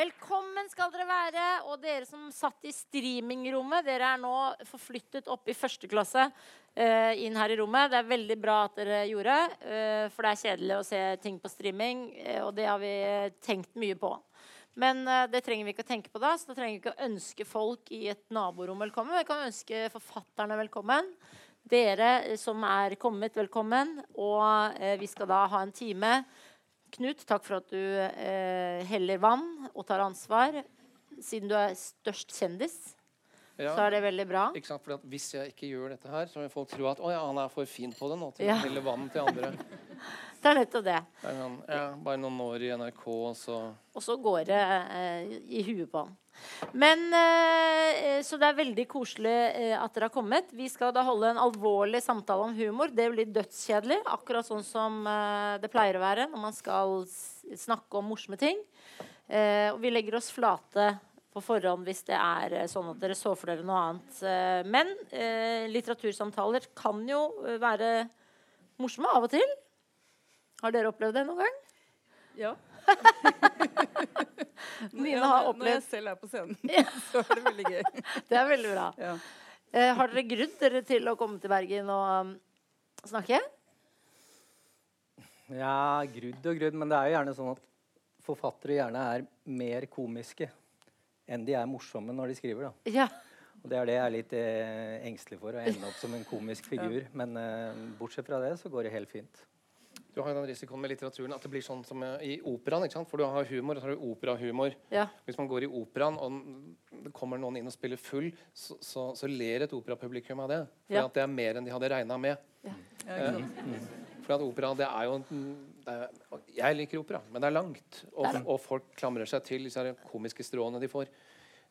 Velkommen skal dere være. Og dere som satt i streamingrommet, dere er nå forflyttet opp i første klasse uh, inn her i rommet. Det er veldig bra at dere gjorde, uh, for det er kjedelig å se ting på streaming, Uh, og det har vi tenkt mye på. Men det trenger vi ikke å tenke på da, så da trenger vi ikke å ønske folk i et naborom velkommen. Vi kan ønske forfatterne velkommen. Dere som er kommet, velkommen. Og vi skal da ha en time Knut, takk for at du eh, heller vann og tar ansvar. Siden du er størst kjendis, Ja, så er det veldig bra. ikke sant? for at Hvis jeg ikke gjør dette her, så vil folk tro at å, ja, han er for fin på det nå til Ja. å helle vann til andre. Det er nettopp det. Det sånn, ja, bare noen år i NRK, og så Og så går det eh, i huet på han. Men eh, Så det er veldig koselig eh, at dere har kommet. Vi skal da holde en alvorlig samtale om humor. Det blir dødskjedelig, akkurat sånn som eh, det pleier å være når man skal snakke om morsomme ting. Og vi legger oss flate på forhånd hvis det er sånn at dere så for dere noe annet. Men litteratursamtaler kan jo være morsomme av og til. Har dere opplevd det noen gang? Ja. Nina har når- Når jeg selv er på scenen, så er det veldig gøy. Det er veldig bra. Ja. Eh, har dere grudd dere til å komme til Bergen og um, snakke? Ja, grudd og grudd, men det er jo gjerne sånn at forfattere gjerne er mer komiske enn de er morsomme når de skriver. da. Ja. Og Det er det jeg er litt eh, engstelig for, å ende opp som en komisk figur. Men eh, bortsett fra det så går det helt fint. Du har jo den risikoen med litteraturen at det blir sånn som eh, i operaen. ikke sant? For du har humor, og så har du operahumor. ja. Hvis man går i operaen, og det kommer noen inn og spiller full, så, så, så ler et operapublikum av det. For Ja. at det er mer enn de hadde regna med. Ja, ikke? For at opera, det er jo det er, Jeg liker opera, men det er langt. Og, og folk klamrer seg til disse komiske stråene de får.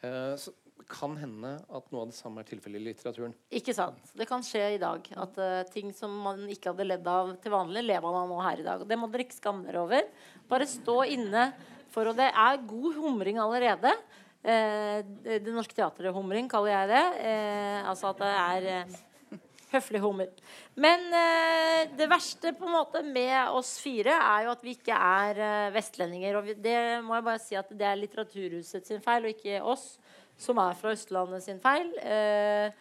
Eh, så kan hende at noe av det samme er tilfellet i litteraturen. Ikke sant. Det kan skje i dag. At uh, ting som man ikke hadde ledd av til vanlig, lever man av nå her i dag. Og det må dere ikke skamme dere over. Bare stå inne for Og det er god humring allerede. Eh, det, Norske Teatret-humring kaller jeg det. Eh, altså at det er høflig hummer. Men eh, det verste på en måte med oss fire er jo at vi ikke er eh, vestlendinger. Og vi, det må jeg bare si at det er Litteraturhuset sin feil, og ikke oss som er fra Østlandet sin feil. Eh,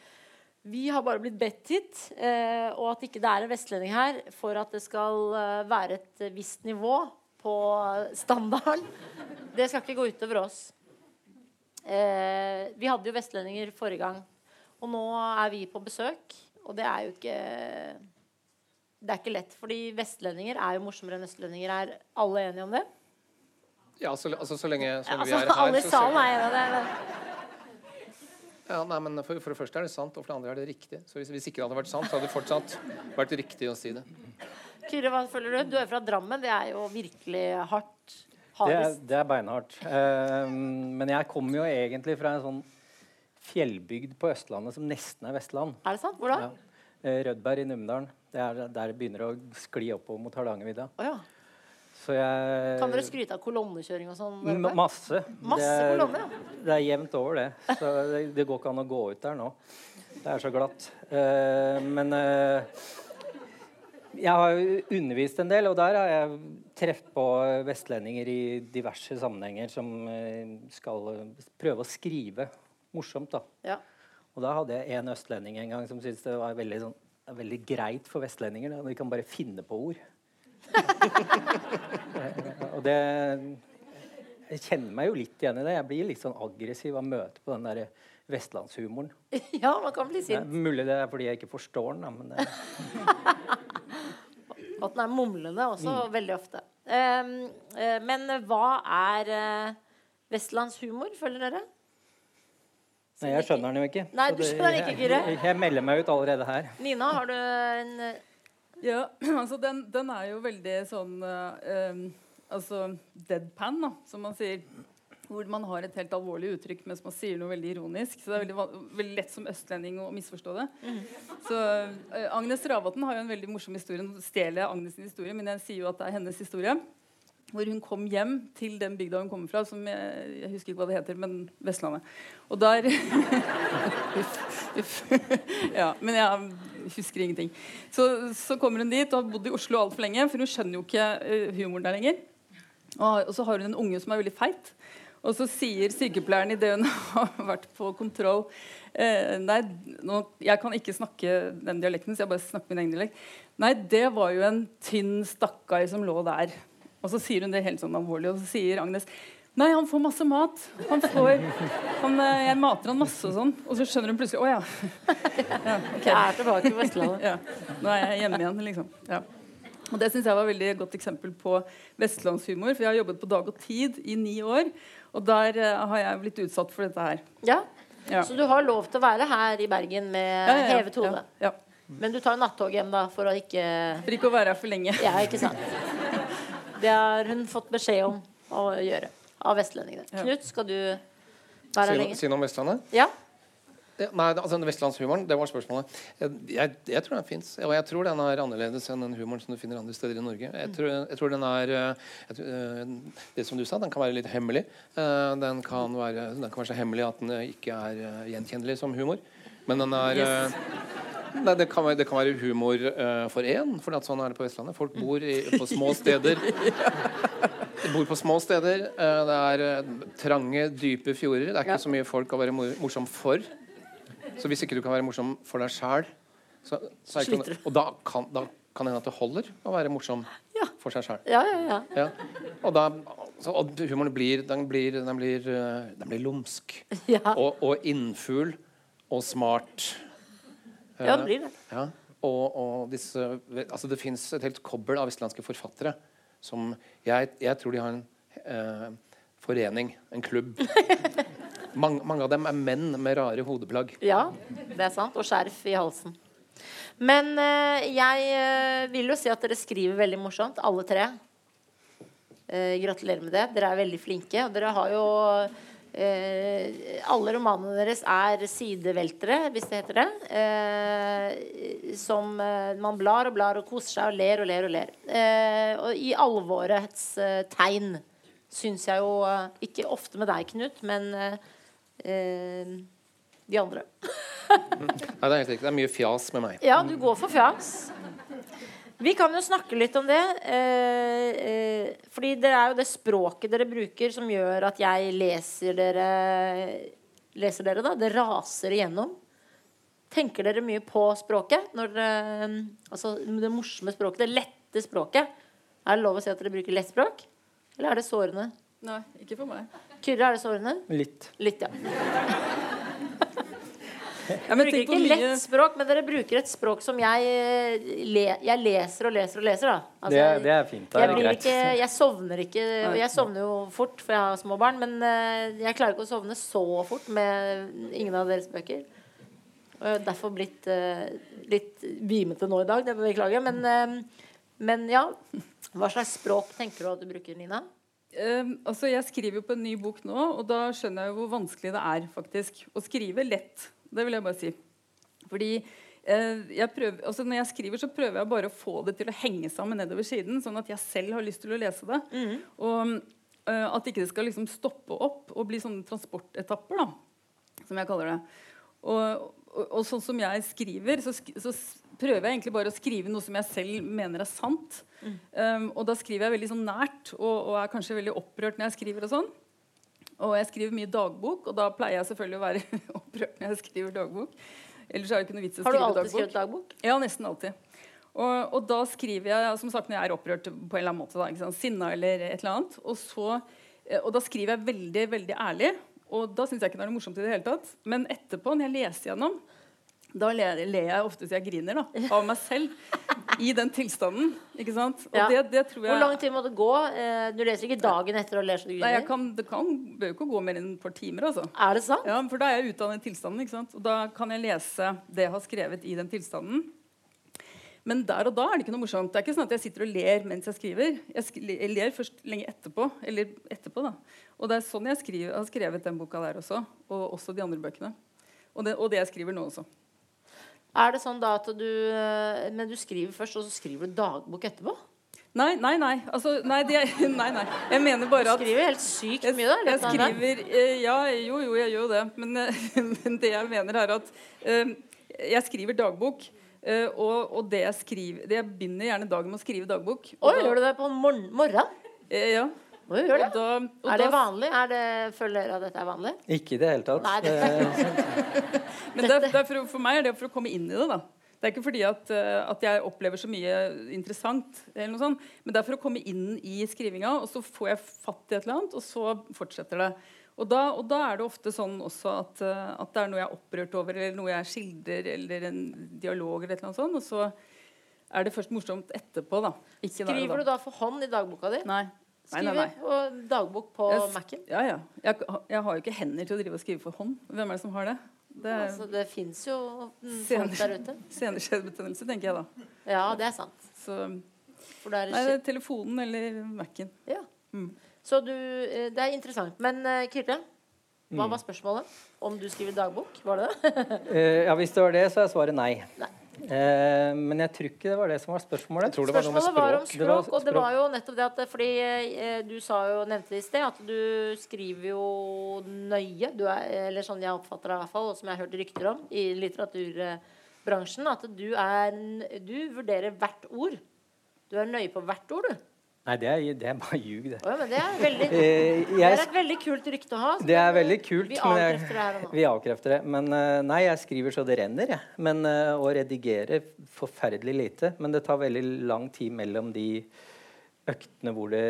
vi har bare blitt bedt hit, eh, og at ikke det er en vestlending her for at det skal eh, være et visst nivå på standarden. Det skal ikke gå utover oss. Eh, vi hadde jo vestlendinger forrige gang, og nå er vi på besøk. Og det er jo ikke Det er ikke lett, fordi vestlendinger er jo morsommere enn østlendinger. Er alle enige om det? Ja, så, altså, så lenge som vi Altså, er her alle i så- salen er enige om det. Ja, nei, men for, for det første er det sant, og for det andre er det riktig. Så hvis, hvis ikke det hadde vært sant, så hadde det fortsatt vært riktig å si det. Kyrre, hva føler du? Du er fra Drammen. Det er jo virkelig hardt. Det er, det er beinhardt. Uh, men jeg kommer jo egentlig fra en sånn fjellbygd på Østlandet som nesten er Vestland. Er det sant? Hvor da? Ja. Eh, Rødberg i Numedalen. Det er der det begynner å skli oppover mot Hardangervidda. Oh, ja. Så jeg Kan dere skryte av kolonnekjøring og sånn? Masse. Masse det, er, kolonne, ja. det er jevnt over, det. Så det, det går ikke an å gå ut der nå. Det er så glatt. Uh, men uh, jeg har undervist en del, og der har jeg truffet på vestlendinger i diverse sammenhenger som skal prøve å skrive morsomt. da. Ja. Og da hadde jeg en østlending en gang som syntes det var veldig, sånn, veldig greit for vestlendinger. Da. De kan bare finne på ord. og det Jeg kjenner meg jo litt igjen i det. Jeg blir litt sånn aggressiv av møtet møte på den der vestlandshumoren. ja, man kan bli sint. Det mulig det er fordi jeg ikke forstår den, da, men det, at den er mumlende også, Mm. veldig ofte. Um, uh, men hva er uh, vestlandshumor, føler dere? Nei, jeg skjønner den jo ikke. Nei, du skjønner den ikke, Kyrre. Jeg, jeg melder meg ut allerede her. Nina, har du en eh, Ja, altså den, den er jo veldig sånn um, Altså deadpan, da, som man sier. Hvor man har et helt alvorlig uttrykk mens man sier noe veldig ironisk. Så det er veldig, veldig lett som østlending å misforstå det. Så uh, Agnes Ravatn har jo en veldig morsom historie. Nå stjeler jeg Agnes' historie, men jeg sier jo at det er hennes historie. Hvor hun kom hjem til den bygda hun kommer fra, som jeg, jeg husker ikke hva det heter, men Vestlandet. Og der ja, men jeg husker ingenting. Så, så kommer hun dit og har bodd i Oslo altfor lenge, for hun skjønner jo ikke eh, humoren der lenger. Og, og så har hun en unge som er veldig feit. Og så sier sykepleieren idet hun har vært på kontroll eh, Nei, nå, jeg kan ikke snakke den dialekten, så jeg bare snakker min egen dialekt. Nei, det var jo en tynn stakkar som lå der. Og så sier hun det helt sånn alvorlig, og så sier Agnes Nei, han får masse mat. Han får, han, eh, jeg mater han masse og sånn. Og så skjønner hun plutselig Å ja. ja okay. Jeg er tilbake i Vestlandet. ja. Nå er jeg hjemme igjen, liksom. Ja. Og Det syns jeg var et veldig godt eksempel på vestlandshumor. For jeg har jobbet på Dag og Tid i ni år. Og der uh, har jeg blitt utsatt for dette her. Ja. ja. Så du har lov til å være her i Bergen med ja, hevet hode? Ja. Men du tar nattog hjem da for å ikke For ikke å være her for lenge. Ja, ikke sant. Det har hun fått beskjed om å gjøre av vestlendingene. Ja. Knut, skal du være her lenge? Si noe om Vestlandet? Ja. nei, altså Vestlandshumoren, det var spørsmålet. Jeg, jeg tror den fins. Og jeg tror den er annerledes enn den humoren som du finner andre steder i Norge. Jeg tror, jeg tror den er jeg, eh, Det som du sa, den kan være litt hemmelig. Eh, den kan være, den kan være så hemmelig at den ikke er eh, gjenkjennelig som humor. Men den er yes. Nei, det, kan være, det, kan være, humor uh, for én, for sånn er det på Vestlandet. Folk bor i, på små steder. De bor på små steder. Uh, det er uh, trange, dype fjorder. Det er ikke så mye folk å være morsom for. Så hvis ikke du kan være morsom for deg sjæl Og da kan, da kan det hende at det holder å være morsom ja. for seg sjæl. Ja, ja, ja. Og, da, så, og humoren blir Den blir, den blir, den blir lumsk. Og, og innfugl og smart. Ja, det blir det. Ja. Og, og disse, altså det fins et helt kobbel av vestlandske forfattere som jeg, jeg tror de har en eh, forening, en klubb. Mange, mange, av dem er menn med rare hodeplagg. Ja, det er sant. Og skjerf i halsen. Men eh, jeg eh, vil jo si at dere skriver veldig morsomt, alle tre. Eh, gratulerer med det. Dere er veldig flinke. Og dere har jo Eh, alle romanene deres er sideveltere, hvis det heter det. Eh, som eh, man blar og blar og koser seg og ler og ler og ler. Eh, og i alvorets eh, tegn syns jeg jo eh, Ikke ofte med deg, Knut, men de andre. Nei, det er helt riktig. Det er mye fjas med meg. Ja, du går for fjas. Vi kan jo snakke litt om det. Eh, eh, fordi det er jo det språket dere bruker, som gjør at jeg leser dere Leser dere, da. Det raser igjennom. Tenker dere mye på språket? Når eh, altså det morsomme språket, det lette språket. Er det lov å si at dere bruker lett språk? Eller er det sårende? Nei, ikke for meg. Kyrre, er det sårende? Litt. Litt, ja. Ja, men bruker ikke lett språk, men dere bruker et språk som jeg, eh, le, jeg leser og leser og leser. Altså, det, det, er fint. Det er jeg, ikke, jeg, sovner ikke jeg sovner jo fort, for jeg har små barn, men uh, jeg klarer ikke å sovne så fort med ingen av deres bøker. Og jeg har derfor blitt uh, litt bimete nå i dag. Det beklager jeg. Men, uh, men ja. Hva slags språk tenker du at du bruker, Nina? Um, altså jeg skriver jo på en ny bok nå, og da skjønner jeg jo hvor vanskelig det er faktisk å skrive lett. Det vil jeg bare si. Fordi eh, jeg prøver, altså Når jeg skriver, så prøver jeg bare å få det til å henge sammen nedover siden, sånn at jeg selv har lyst til å lese det. Mm. Og eh, at ikke det skal liksom stoppe opp og bli sånne transportetapper, da, som jeg kaller det. Og, og, og sånn som jeg skriver, så, så, prøver jeg egentlig bare å skrive noe som jeg selv mener er sant. Mm. Um, og da skriver jeg veldig sånn nært og, og er kanskje veldig opprørt når jeg skriver. og sånn. Og jeg skriver mye dagbok, og da pleier jeg selvfølgelig å være opprørt når jeg skriver dagbok. Ellers er det ikke noe vits å skrive dagbok. Har du alltid skrevet dagbok? Ja, nesten alltid. Og, og, da skriver jeg som sagt når jeg er opprørt på en eller annen måte. Da? Sinna eller et eller annet. Og, så, eh, og da skriver jeg veldig, veldig ærlig. Og da syns jeg ikke det er noe morsomt i det hele tatt. Men etterpå, når jeg leser gjennom, da ler, jeg ofte så jeg griner da, av meg selv i den tilstanden. ikke sant? Ja. Det, det jeg... Hvor lang tid må det gå? Eh, du leser ikke dagen etter å lese du griner? Nei, kan, Det kan, bør jo ikke gå mer enn et par timer. altså. Er det sant? Ja, For da er jeg ute av den tilstanden. ikke sant? Og da kan jeg lese det jeg har skrevet i den tilstanden. Men der og da er det ikke noe morsomt. Det er ikke sånn at jeg sitter og ler mens jeg skriver. Jeg, sk jeg ler først lenge etterpå. Eller etterpå, da. Og det er sånn jeg skriver, har skrevet den boka der også. Og også de andre bøkene. Og det, og det jeg skriver nå også. Er det sånn da at du eh, Men du skriver først, og så skriver du dagbok etterpå? Nei, nei, nei. Altså, nei, det, nei, nei. Jeg mener bare at Du skriver helt sykt mye, da. Jeg skriver eh, Ja, jo, jo, jeg gjør det. Men, men, det jeg mener, er at jeg skriver dagbok. Og, og, det jeg skriver det Jeg begynner gjerne dagen med å skrive dagbok. Oi, gjør du det på morgenen? Uh, ja. Må jo gjøre Og da, og Er det da- vanlig? Er det, føler dere at dette er vanlig? Ikke i det hele tatt. Nei, det- Eh, Men det, er- det er for, for meg er det for å komme inn i det. da. Det er ikke fordi at, eh, at jeg opplever så mye interessant, eller noe sånt, men det er for å komme inn i skrivinga, og så får jeg fatt i et eller annet, og så fortsetter det. Og da, og da er det ofte sånn også at, eh, at det er noe jeg er opprørt over, eller noe jeg skildrer, eller en dialog, eller et eller annet sånt, og så er det først morsomt etterpå. da. Ikke der og Skriver du da for hånd i dagboka di? Nei. Nei, nei, nei. og dagbok på Jeg Mac-en? Ja, ja. Jeg, jeg har jo ikke hender til å drive og skrive for hånd. Hvem er det som har det? Det er Altså, det fins jo mm, folk der ute. seneskjeddbetennelse, tenker jeg da. Ja, det er sant. Så For det er nei, det er telefonen eller Mac-en. Ja. Mm. Så du eh, Det er interessant. Men eh, Kyrre, hva Mm. var spørsmålet? Om du skriver dagbok? Var det det? eh, ja, hvis det var det, så er svaret nei. Nei. Eh, men jeg tror ikke det var det som var spørsmålet. Jeg tror det var noe med Spørsmålet var om språk. Det var språk, og det var jo nettopp det at Fordi eh, du sa jo, nevnte det i sted, at du skriver jo nøye. Du er, eller sånn jeg oppfatter det i hvert fall, og som jeg har hørt rykter om i litteraturbransjen, at du er Du vurderer hvert ord. Du er nøye på hvert ord, du. Nei, det er, det er bare ljug, det. Oh, ja, men det er veldig Eh, Det er et veldig kult rykte å ha. det er veldig kult. Vi avkrefter det her og nå. Vi avkrefter det. Men eh, nei, jeg skriver så det renner, jeg. Men eh, å redigere forferdelig lite. Men det tar veldig lang tid mellom de øktene hvor det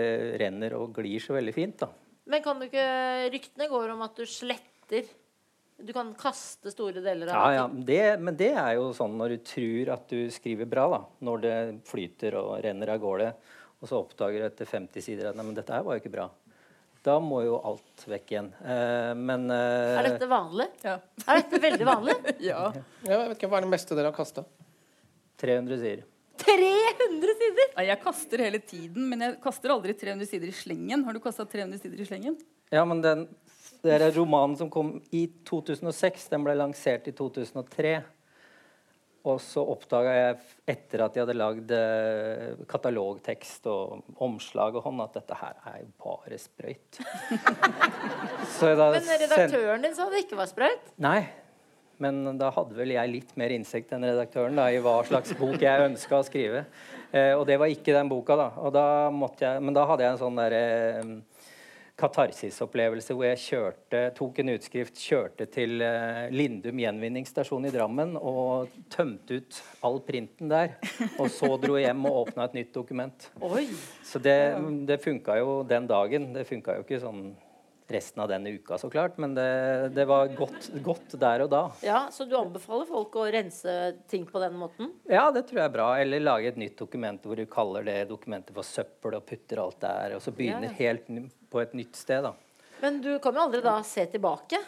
renner og glir så veldig fint, da. Men kan du ikke Ryktene går om at du sletter Du kan kaste store deler av Ja, ja, det, men det er jo sånn når du tror at du skriver bra, da. Når det flyter og renner av gårde, og så oppdager du etter 50 sider at nei, men dette her var jo ikke bra. Da må jo alt vekk igjen. Eh, men eh, Er dette vanlig? Ja. Er dette veldig vanlig? ja. Jeg vet ikke, Hva er det meste dere har kasta? 300 sider. 300 sider! Nei, Jeg kaster hele tiden, men jeg kaster aldri 300 sider i slengen. Har du kasta 300 sider i slengen? Ja, men den det er romanen som kom i 2006. Den ble lansert i 2003. Og så oppdaga jeg etter at de hadde lagd eh, katalogtekst og omslag og hånd, at dette her er jo bare sprøyt. Men redaktøren din sa det ikke var sprøyt. Nei. Men da hadde vel jeg litt mer innsikt enn redaktøren da, i hva slags bok jeg ønska å skrive. Eh, og det var ikke den boka, da. Da jeg, men da hadde jeg en sånn derre eh, katarsisopplevelse hvor jeg kjørte, tok en utskrift, kjørte til eh, Lindum gjenvinningsstasjon i Drammen og tømte ut all printen der. Og så dro jeg hjem og åpna et nytt dokument. Oi. Så det, det funka jo den dagen. Det funka jo ikke sånn resten av denne uka, så klart, men det, det var godt, godt der og da. Ja, Så du anbefaler folk å rense ting på den måten? Ja, det tror jeg er bra. Eller lage et nytt dokument hvor du kaller det dokumentet for søppel og putter alt der, og så begynner Ja. helt på et nytt sted, da. Men du kan jo aldri da se tilbake.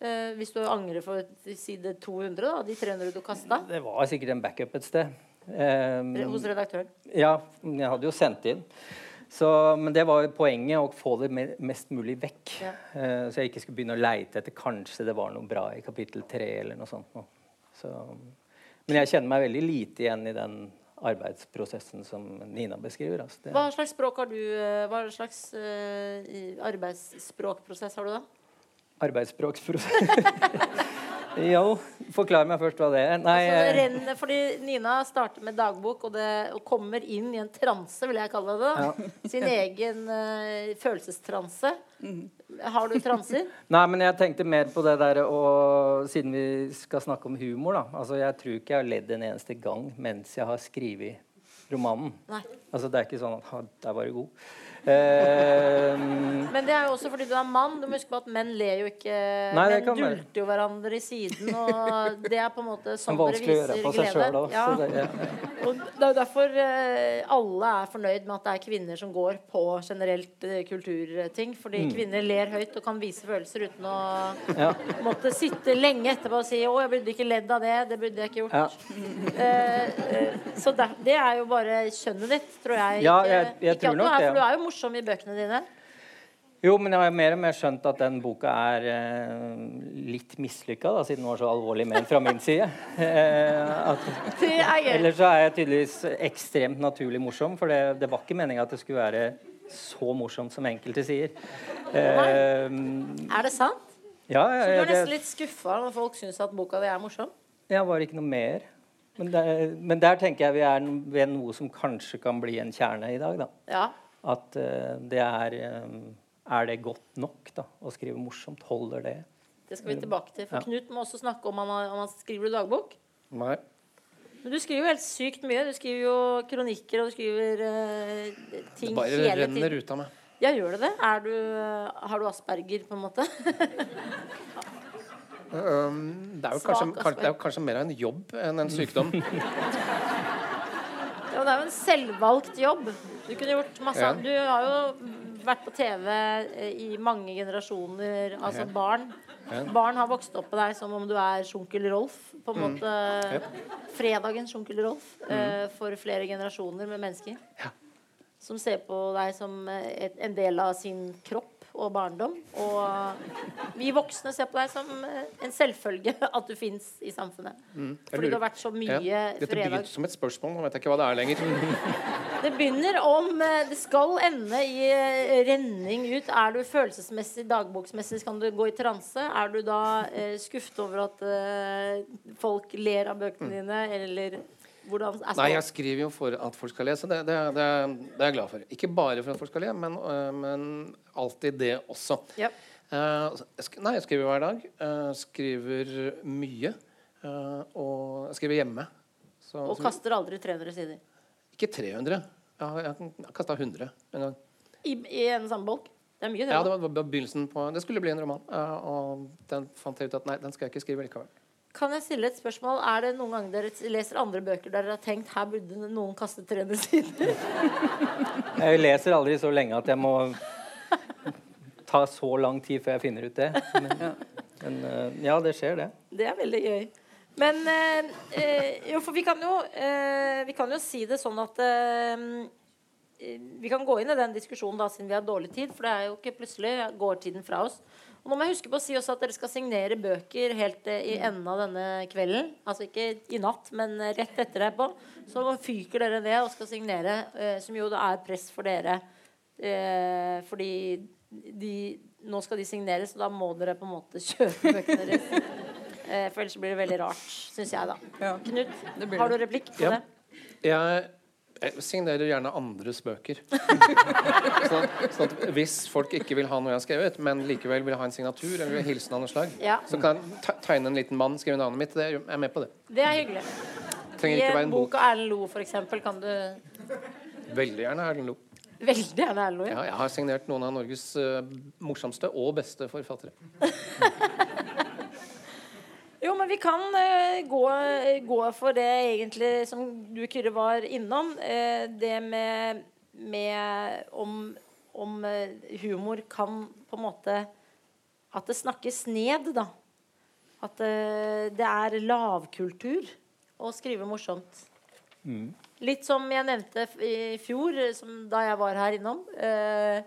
Eh, hvis du angrer for side 200, da, de 300 du kasta. Det var sikkert en backup et sted. Eh, Hos redaktøren. ja, jeg hadde jo sendt inn. Så, men det var poenget, å få det mest mulig vekk. Ja. Uh, så jeg ikke skulle begynne å leite etter kanskje det var noe bra i kapittel tre eller noe sånt. Så, men jeg kjenner meg veldig lite igjen i den arbeidsprosessen som Nina beskriver. Altså. Hva slags språk har du eh, Hva slags uh, arbeidsspråkprosess har du da? Arbeidsspråksprosess. jo, forklar meg først hva det er. Nei, Altså, eh, renner, fordi Nina starter med dagbok og, det, og kommer inn i en transe, vil jeg kalle det. da. Sin egen uh, følelsestranse. Har du transer? nei, men jeg tenkte mer på det der og Siden vi skal snakke om humor, da. Altså, jeg tror ikke jeg har ledd en eneste gang mens jeg har skrevet romanen. Nei. Altså, det er ikke sånn at «Ha, 'der var du god'. Eh, Men det er jo også fordi du er mann. Du må huske på at menn ler jo ikke Nei, Menn dulter jo hverandre i siden, og det er på en måte sånn er dere viser glede. Ja. Det, ja. Og det er jo derfor eh, alle er fornøyd med at det er kvinner som går på generelt eh, kulturting. Fordi Mm. kvinner ler høyt og kan vise følelser uten å Ja. måtte sitte lenge etterpå og si 'Å, jeg burde ikke ledd av det. Det burde jeg ikke gjort'. Ja. Eh, eh, så det, det er jo bare kjønnet ditt, tror jeg. Ja, ikke, jeg- jeg ikke tror at du er, det. For du er jo morsom i bøkene dine. Jo, men jeg har mer og mer skjønt at den boka er eh, litt mislykka, siden den var så alvorlig ment fra min side. Eh, at, Det er gøy. ellers så er jeg tydeligvis ekstremt naturlig morsom, for det, det var ikke meninga at det skulle være så morsomt som enkelte sier. Eh, Er det sant? ja, Så du er nesten litt skuffa når folk syns at boka di er morsom? Ja, var ikke noe mer. Men, der, men der tenker jeg vi er ved noe som kanskje kan bli en kjerne i dag, da. Ja. At eh, det er eh, Er det godt nok da, å skrive morsomt? Holder det? Det skal vi tilbake til. For Ja. Knut må også snakke om han, om han skriver dagbok. Nei. Men du skriver jo helt sykt mye. Du skriver jo kronikker, og du skriver ting hele tiden Det bare renner tiden. ut av meg. Ja, gjør det det? Er du, uh, har du asperger, på en måte? Um, det, er jo kanskje, det er jo kanskje mer en jobb enn en sykdom. Ja, det er jo en selvvalgt jobb. Du kunne gjort masse Ja. Du har jo vært på TV eh, i mange generasjoner, altså Ja. barn. Ja. Barn har vokst opp på deg som om du er sjunkel Rolf. På en Mm. måte fredagens sjunkel Rolf eh, for flere generasjoner med mennesker. Ja. Som ser på deg som eh, et, en del av sin kropp og barndom. Og vi voksne ser på deg som eh, en selvfølge at du fins i samfunnet. Mm. Fordi du har vært så mye Mm. ja. Dette fredag. begynte som et spørsmål. Nå vet jeg ikke hva det er lenger. Det begynner om eh, Det skal ende i eh, renning ut. Er du følelsesmessig, dagboksmessig, kan du gå i transe? Er du da eh, skuffet over at eh, folk ler av bøkene dine, eller hvordan er. Nei, jeg skriver jo for at folk skal lese. Det, det, det, det er jeg glad for. Ikke bare for at folk skal le, men, uh, men alltid det også. Ja. Uh, nei, jeg skriver hver dag. Uh, skriver mye. eh, og jeg skriver hjemme. Så, Og så- kaster aldri 300 sider. ikke 300. Jeg har, kasta 100 en gang. I, i en samme bolk. Det er mye, det. Ja, det var var begynnelsen på Det skulle bli en roman. og den fant jeg ut at nei, den skal jeg ikke skrive likevel. Kan jeg stille et spørsmål? Er det noen ganger dere leser andre bøker der dere har tenkt her burde noen kaste 300 sider? Jeg leser aldri så lenge at jeg må ta så lang tid før jeg finner ut det. Men, men eh, ja, det skjer, det. Det er veldig gøy. Men eh, eh, Jo, for vi kan jo eh, Vi kan jo si det sånn at eh, eh, Vi kan gå inn i den diskusjonen da siden vi har dårlig tid, for det er jo ikke plutselig går tiden fra oss. Og nå må jeg huske på å si også at dere skal signere bøker helt eh, i enden av denne kvelden. Altså ikke i natt, men rett etter deg etterpå. Så fyker dere ned og skal signere, eh, som jo det er press for dere. Eh, fordi de, nå skal de signeres, og da må dere på en måte kjøpe bøkene deres. Eh, for ellers blir det veldig rart, syns jeg, da. Ja. Knut, har du replikk på Ja. det? Jeg, jeg signerer gjerne andres bøker. sånn, sånn at hvis folk ikke vil ha noe jeg har skrevet, men likevel vil ha en signatur eller en hilsen av noe slag, Ja. så kan jeg tegne en liten mann, skrive navnet mitt. Det er, jeg er med på det. Det er hyggelig. Trenger I en bok. av Erlend Loe, f.eks., kan du Veldig gjerne Erlend Loe. veldig gjerne Erlend Loe. Ja, jeg har signert noen av Norges uh, morsomste og beste forfattere. Jo, men vi kan uh, gå, gå for det egentlig som du, Kyrre, var innom. Uh, det med, med om, om eh, humor kan på en måte At det snakkes ned, da. At eh, det er lavkultur å skrive morsomt. Litt som jeg nevnte i fjor, eh, som da jeg var her innom. Eh,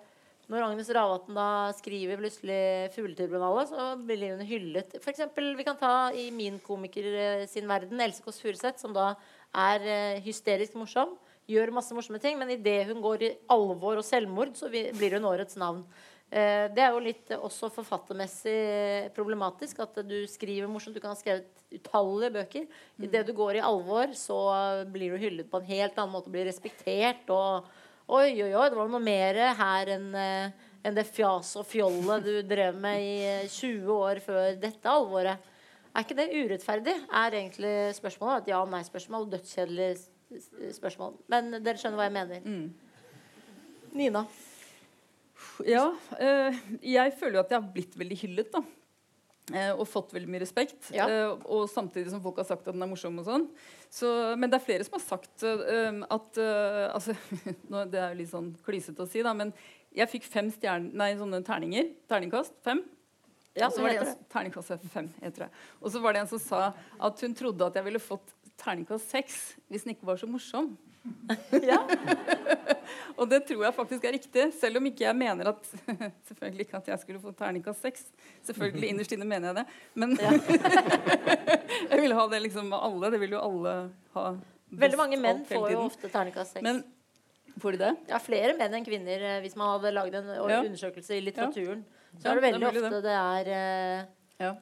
når Agnes Ravatn da skriver plutselig 'Fugletribunalet', så blir hun hyllet. For eksempel, vi kan ta i min komiker eh, sin verden, Else Kåss Furuseth, som da er eh, hysterisk morsom. Gjør masse morsomme ting, men idet hun går i alvor og selvmord, så blir hun årets navn. Eh, det er jo litt også forfattermessig problematisk at du skriver morsomt. Du kan ha skrevet utallige bøker. Idet du går i alvor, så blir du hyllet på en helt annen måte. Blir respektert og Oi, oi, oi, det var noe mer her enn eh, enn det fjaset og fjollet du drev med i eh, 20 år før dette alvoret. Er ikke det urettferdig? Er egentlig spørsmålet et ja-nei-spørsmål. Dødskjedelig spørsmål. Men dere skjønner hva jeg mener. Nina. Ja, Øh, jeg føler jo at jeg har blitt veldig hyllet, da. Eh, og fått veldig mye respekt. Ja. Eh, og samtidig som folk har sagt at den er morsom og sånn. Så, men det er flere som har sagt uh, at uh, altså, Det er jo litt sånn klysete å si, da, men jeg fikk fem stjern, nei, sånne terninger. Terningkast. Fem. Ja, og så var det en, terningkast fem, heter det. Og så var det en som sa at hun trodde at jeg ville fått terningkast seks hvis den ikke var så morsom. Ja. Og det tror jeg faktisk er riktig, selv om ikke jeg mener at Selvfølgelig ikke at jeg skulle få terningkast seks. Selvfølgelig innerst inne mener jeg det. Men jeg vil ha det liksom med alle. Det vil jo alle ha. Veldig mange menn får jo ofte terningkast seks. Men får de det? Ja, flere menn enn kvinner, eh, hvis man hadde lagd en Ja. undersøkelse i litteraturen. Så er det det er veldig mulig ofte det er eh, Ja.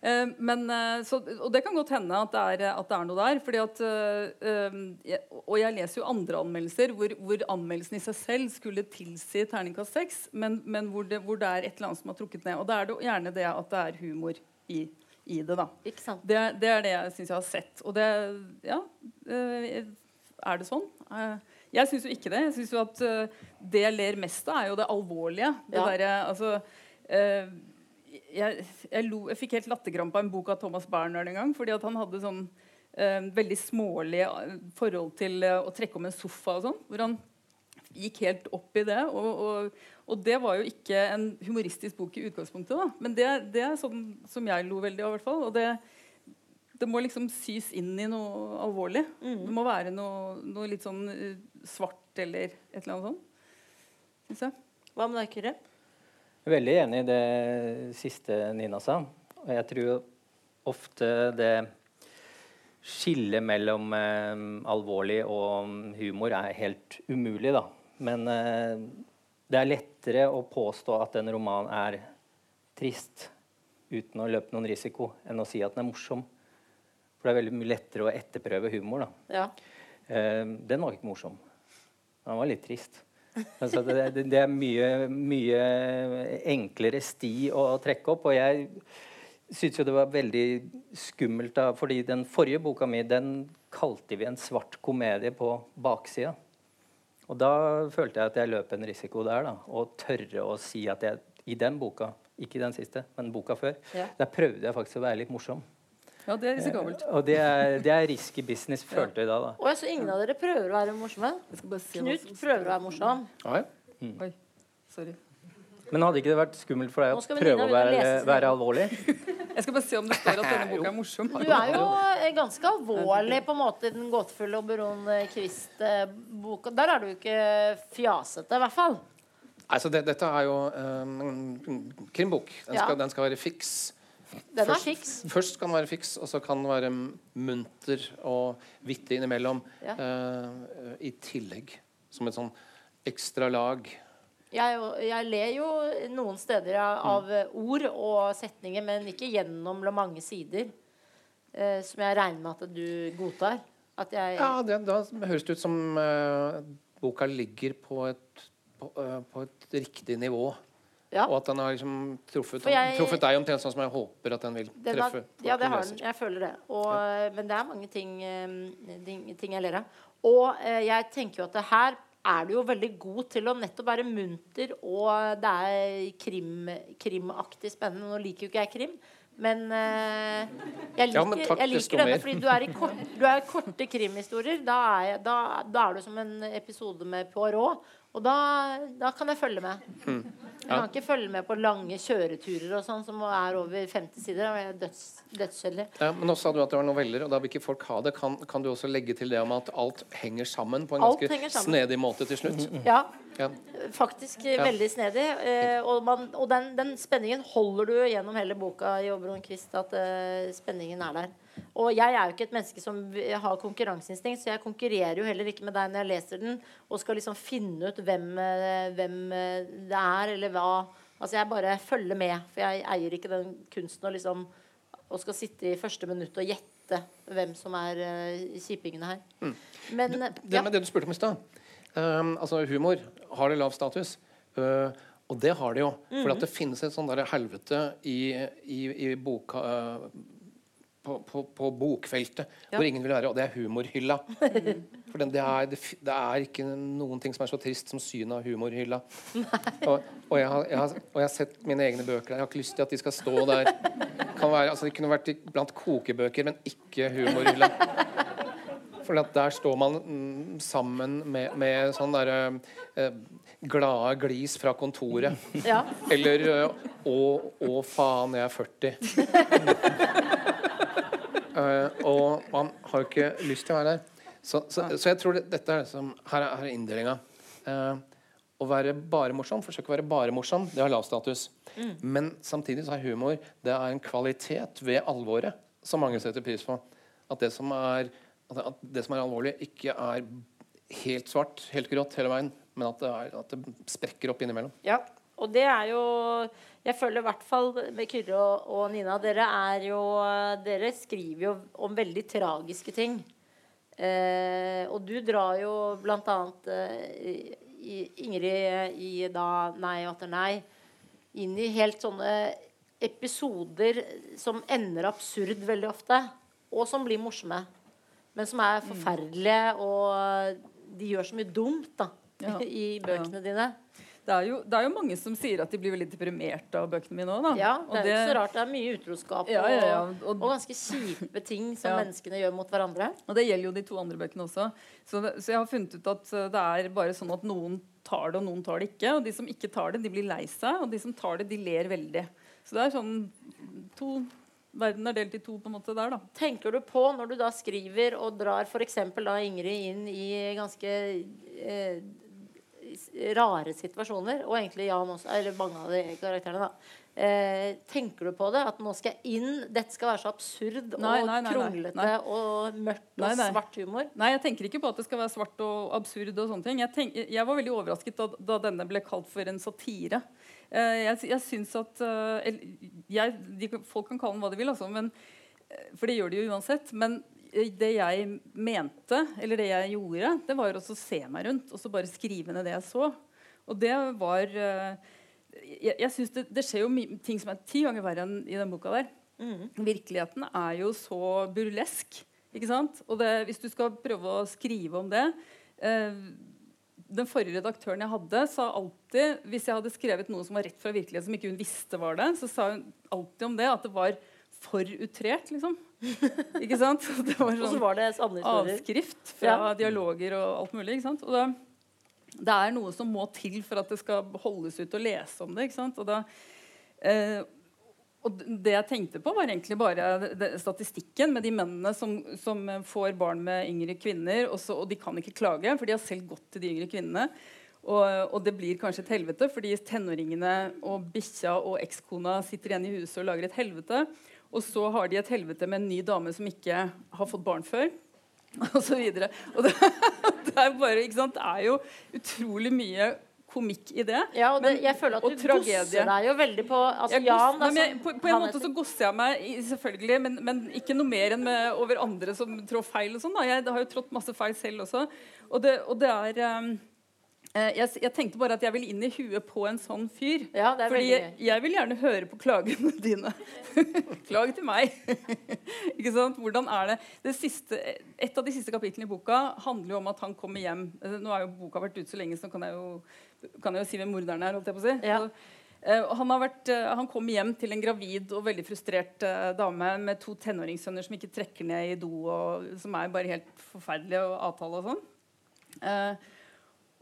Eh, men, eh, så, og det kan godt hende at det er, at det er noe der. Fordi at, eh, eh, og jeg leser jo andre anmeldelser hvor, hvor anmeldelsen i seg selv skulle tilsi terningkast seks, men, men hvor, det, hvor, det, er et eller annet som har trukket ned. Og da er det gjerne det at det er humor i, i det. da. Det, det, er det jeg syns jeg har sett. Og det Ja, er det sånn? Jeg syns jo ikke det. Jeg synes jo at Det jeg ler mest av, er jo det alvorlige. Det ja. der, altså, uh, jeg, jeg, lo, jeg, fikk helt latterkrampe av en bok av Thomas Bernhard en gang. fordi at han hadde sånn eh, veldig smålig forhold til å trekke om en sofa og sånn. Hvor han gikk helt opp i det. Og, og, og, det var jo ikke en humoristisk bok i utgangspunktet, da. Men det, det er sånn som jeg lo veldig av, i hvert fall. Og det, det må liksom sys inn i noe alvorlig. Mm. Det må være noe, noe, litt sånn uh, svart eller et eller annet sånt. Hva med deg, Kyrre? Jeg er veldig enig i det siste Nina sa. Og jeg tror ofte det skillet mellom eh, alvorlig og humor er helt umulig, da. Men eh, det er lettere å påstå at en roman er trist uten å løpe noen risiko, enn å si at den er morsom. For det er veldig mye lettere å etterprøve humor. da. Ja. Eh, den var ikke morsom. Den var litt trist. Altså, det, det, er mye, mye, enklere sti å trekke opp. Og jeg syns jo det var veldig skummelt, da, fordi den forrige boka mi den kalte vi en svart komedie på baksida. Og da følte jeg at jeg løp en risiko der. da, Å tørre å si at jeg i den boka, ikke den siste, men boka før, ja. der prøvde jeg faktisk å være litt morsom. Ja, det er risikabelt. Og det er, det er risky business, følte jeg da. da. Og så ingen av dere prøver å være morsomme? Knut prøver å være morsom. Ja, mm. Oi, sorry. Men hadde ikke det vært skummelt for deg å prøve å være, være, alvorlig? Jeg skal bare se om det står at denne boka er morsom. Du er jo ganske alvorlig på en måte i den gåtefulle og Baron Kvist-boka. Der er du ikke fjasete, i hvert fall. Altså, det, dette er jo um, en krimbok. Den, ja. den skal være fiks. Den er først, fiks. Først kan den være fiks, og så kan den være munter og vittig innimellom. Ja. Uh, I tillegg. Som et sånn ekstra lag. Jeg, jeg, ler jo noen steder av, mm. ord og setninger, men ikke gjennom mange sider. Uh, som jeg regner med at du godtar. At jeg ja, det, da høres det ut som uh, boka ligger på et, på, på et riktig nivå. Ja. Og at den har liksom truffet, jeg, truffet deg omtrent sånn som jeg håper at den vil den treffe. Har, ja, det har den. Jeg føler det. Og, ja. Men det er mange ting, eh, ting jeg ler av. Og eh, jeg tenker jo at det her er du jo veldig god til å nettopp være munter, og det er krim, krimaktig spennende. Nå liker jo ikke jeg krim, men jeg liker, ja, men jeg liker denne fordi du er i kort, du er korte krimhistorier. Da er, da, da er, du som en episode med Poirot. Og da, da kan jeg følge med. Mm. Jeg kan ikke følge med på lange kjøreturer og sånn som er over 50 sider. Da er døds, dødskjedelig. Ja, men også sa du at det var noveller, og da vil ikke folk ha det. Kan, kan du også legge til det om at alt henger sammen på en ganske snedig måte til slutt? Ja, ja. faktisk ja. veldig snedig. Eh, og, man, og den, den, spenningen holder du gjennom hele boka i Oberon Kvist, at eh, spenningen er der. Og jeg er jo ikke et menneske som har konkurranseinstinkt, så jeg konkurrerer jo heller ikke med deg når jeg leser den og skal liksom finne ut hvem, eh, hvem eh, det er, eller hva. Altså jeg bare følger med, for jeg eier ikke den kunsten å liksom og skal sitte i første minutt og gjette hvem som er uh, kjipingene her. Mm. Men, du, det ja. med det du spurte om i stad. Um, altså humor. Har det lav status? Uh, og det har det jo. Mm -hmm. For det finnes et sånt der helvete i, i, i boka, uh, på, på, på bokfeltet ja. hvor ingen vil være, og det er humorhylla. For det er, det, det, er, ikke noen ting som er så trist som synet av humorhylla. Og, og, jeg har, jeg har, og, jeg har, sett mine egne bøker der. Jeg har ikke lyst til at de skal stå der. Være, altså, de kunne vært blant kokebøker, men ikke humorhylla. For der står man mm, sammen med, med sånn derre eh, glade glis fra kontoret. Ja. Eller eh, 'Å, å faen, jeg er 40'. Uh, og man har jo ikke lyst til å være der. Så, så, så jeg tror det, dette er liksom, her, er, er inndelinga. Uh, å være bare morsom, forsøke å være bare morsom, det har lav status. Mm. Men samtidig så er humor det er en kvalitet ved alvoret som mange setter pris på. At det som er, at det som er alvorlig, ikke er helt svart, helt grått hele veien, men at det, er, at det sprekker opp innimellom. Ja, Og det er jo Jeg føler i hvert fall med Kyrre og, og Nina Dere er jo Dere skriver jo om veldig tragiske ting. Eh, og du drar jo blant annet eh, Ingrid i da Nei atter nei inn i helt sånne episoder som ender absurd veldig ofte, og som blir morsomme. Men som er forferdelige, og de gjør så mye dumt da, Ja. i bøkene dine. Det er, jo, det er jo mange som sier at de blir veldig deprimert av bøkene mine òg, da. Ja, Det er det... så rart. Det er mye utroskap Ja, ja, ja. Og, Og- ganske kjipe ting som Ja. menneskene gjør mot hverandre. Og det gjelder jo de to andre bøkene også. Så, det, så jeg har funnet ut at eh, det er bare sånn at noen tar det, og noen tar det ikke. Og de som ikke tar det, de blir lei seg, og de som tar det, de ler veldig. Så det er sånn to Verden er delt i to på en måte der, da. Tenker du på når du da skriver og drar f.eks. da Ingrid inn i ganske eh, rare situasjoner, og egentlig Jan også, eller mange av de karakterene, da. Eh, tenker du på det? At nå skal jeg inn Dette skal være så absurd Nei, og nei, nei, kronglete og mørkt og svart humor? Nei, jeg tenker ikke på at det skal være svart og absurd. og sånne ting. Jeg, tenk, jeg var veldig overrasket da, da denne ble kalt for en satire. Eh, jeg, jeg syns at eh, jeg, de, Folk kan kalle den hva de vil, altså, men, eh, for det gjør de jo uansett. Men det jeg mente, eller det jeg gjorde, det var også å se meg rundt og så bare skrive ned det jeg så. Og det var Jeg, jeg synes det, det skjer jo ting som er ti ganger verre enn i den boka der. Virkeligheten er jo så burlesk. Ikke sant? Og det, hvis du skal prøve å skrive om det eh, Den forrige redaktøren jeg hadde, sa alltid Hvis jeg hadde skrevet noe som var rett fra virkeligheten, som ikke hun visste var det, så sa hun alltid om det at det var for utrert, liksom. ikke sant? Det var Og så sånn var det avskrift fra Ja. dialoger og alt mulig. ikke sant? Og da, det er noe som må til for at det skal holdes ut og lese om det. ikke sant? Og, da, eh, og det jeg tenkte på, var egentlig bare statistikken med de mennene som, som får barn med yngre kvinner, og, så, og de kan ikke klage, for de har selv gått til de yngre kvinnene. Og, og det blir kanskje et helvete, fordi tenåringene og bikkja og ekskona sitter igjen i huset og lager et helvete. Og så har de et helvete med en ny dame som ikke har fått barn før. Og så videre. Og det, det er bare, ikke sant? Det er jo utrolig mye komikk i det. Ja, og det, Men- jeg føler at du tragedie. deg jo veldig på altså, Jeg Jan, da, men jeg, på, på en måte så gosser jeg meg, selvfølgelig, men, men ikke noe mer enn med, over andre som trår feil. og sånn. Jeg har jo trådt masse feil selv også. Og det, og det er um, jeg, jeg tenkte bare at jeg vil inn i huet på en sånn fyr. Ja, det er Fordi jeg, jeg vil gjerne høre på klagene dine. Klag til meg. ikke sant? Hvordan er det? det siste, et av de siste kapitlene i boka handler jo om at han kommer hjem. Eh, Nå har jo boka vært ute så lenge, så nå kan jeg jo, kan jeg jo si hvem morderen er. holdt jeg på å si. Ja. Så, eh, han, har vært, eh, han kom hjem til en gravid og veldig frustrert eh, dame med to tenåringssønner som ikke trekker ned i do, og som er bare helt forferdelige og avtale og sånn. Eh,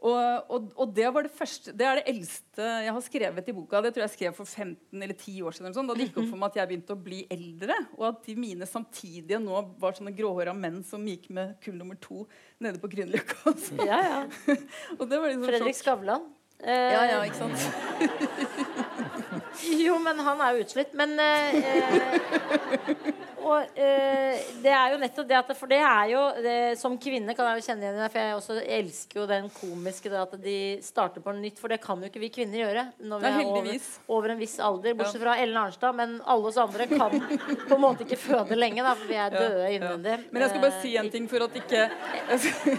og, og, og det var det første Det er det eldste jeg har skrevet i boka. Det tror jeg skrev for 15 eller 10 år siden. Eller sånn, da det gikk opp for meg at jeg begynte å bli eldre. Og at de mine samtidige nå var sånne gråhåra menn som gikk med kull nummer to nede på Grünerløkka. Så- Ja, ja. Og det var liksom Fredrik sjokk. Skavlan. Eh, Ja, ja, ikke sant? Jo, men han er jo utslitt. Men eh, eh, Og eh, det er jo nettopp det at For det er jo det, Som kvinne kan jeg jo kjenne igjen for jeg også elsker jo den komiske det at de starter på nytt. For det kan jo ikke vi kvinner gjøre når vi er, er over, over en viss alder. Bortsett fra Ellen Arnstad. Men alle oss andre kan på en måte ikke føde lenge, da, for vi er døde innvendig. Men jeg skal bare Eh, si en ting for at ikke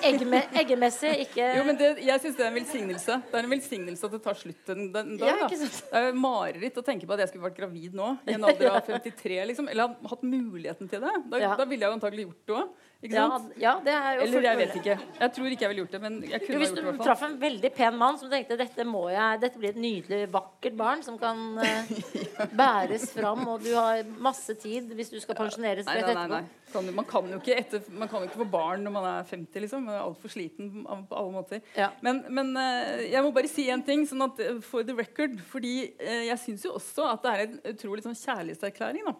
Eggme, eggemessig, ikke Jo, men det, Jeg syns det er en velsignelse. Det er en velsignelse at det tar slutt en, dag. Ja. Det er jo mareritt å tenke på at jeg skulle vært gravid nå, i en alder av 53. liksom Eller hatt hatt muligheten til det. Da, Ja. da ville jeg jo antagelig gjort det òg. ja, ja, det er jo Eller jeg vet ikke. Jeg tror ikke jeg ville gjort det, men jeg kunne hvis gjort du det. hvert fall. traff en veldig pen mann som tenkte dette må jeg, dette blir et nydelig, vakkert barn som kan uh, bæres fram, og du har masse tid hvis du skal pensjoneres rett etterpå. Kan, man, kan jo ikke etter, man kan jo ikke få barn når man er 50, liksom. Man er altfor sliten på alle måter. Ja. Men, men uh, jeg må bare si en ting, sånn at, eh, for the record. Fordi uh, jeg syns jo også at det er en utrolig sånn kjærlighetserklæring. da.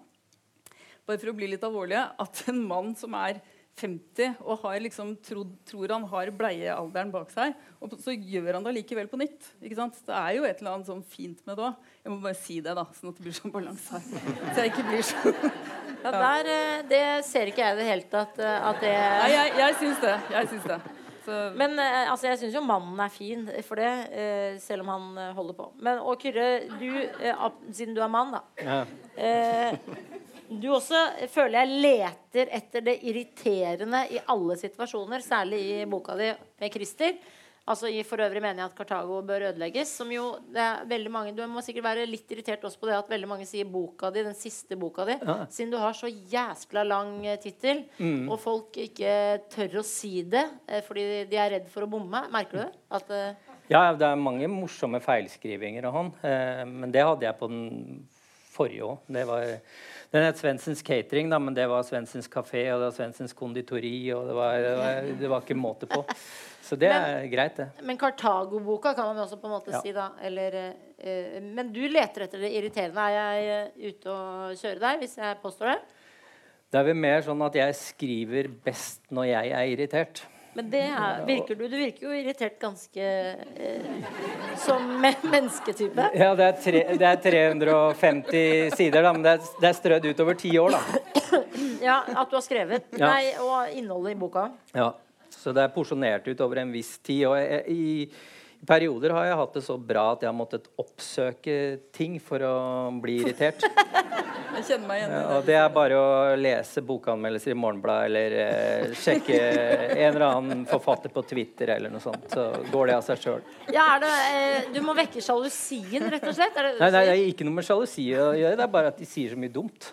Bare for å bli litt alvorlige. At en mann som er 50 og har liksom trodd, tror han har bleiealderen bak seg, og så gjør han det likevel på nytt. Ikke sant? Det er jo et eller annet sånn fint med det òg. Jeg må bare si det, da, sånn at det blir sånn balanse her. Så jeg ikke blir så Ja, der, eh, det ser ikke jeg i det hele tatt eh, at det Nei, jeg, jeg syns det. Jeg syns det. Så, Men eh, altså, jeg syns jo mannen er fin for det, eh, selv om han holder på. Men og Kyrre, du, siden du er mann, da. Ja. Eh, du også eh, føler jeg leter etter det irriterende i alle situasjoner, særlig i boka di med Christer. Altså i For øvrig mener jeg at Kartago bør ødelegges. Som jo, det er veldig mange Du må sikkert være litt irritert også på det at veldig mange sier boka di, den siste boka di, Ja. siden du har så jæskla lang tittel, mm. og folk ikke tør å si det eh, fordi de er redd for å bomme. Merker du det? At eh, Ja, det er mange morsomme feilskrivinger av han. Eh, men det hadde jeg på den forrige òg. Den het Svendsens Catering, da, men det var Svendsens Kafé og det var Svendsens Konditori. og det var, det, var, det var ikke måte på. Så det er greit, det. Men Kartago-boka kan man også på en måte Ja. si, da. Eller, eh, men du leter etter det irriterende. Er jeg eh, ute og kjører deg hvis jeg påstår det? Det er vel mer sånn at jeg skriver best når jeg er irritert. Men det er, virker du Du virker jo irritert ganske eh, som mennesketype. Ja, det er, tre, det er 350 sider, da, men det er, det er strødd utover ti år, da. Ja, At du har skrevet. Ja. Nei, og innholdet i boka. Ja, så det er porsjonert ut over en viss tid. Og jeg, i, i perioder har jeg hatt det så bra at jeg har måttet oppsøke ting for å bli irritert. jeg kjenner meg igjen i Ja, det. og det er bare å lese bokanmeldelser i Morgenbladet eller eh, sjekke en eller annen forfatter på Twitter eller noe sånt. Så går det av seg sjøl. Ja, eh, du må vekke sjalusien, rett og slett? Er det Nei, nei, det er ikke noe med sjalusi å gjøre, det er bare at de sier så mye dumt.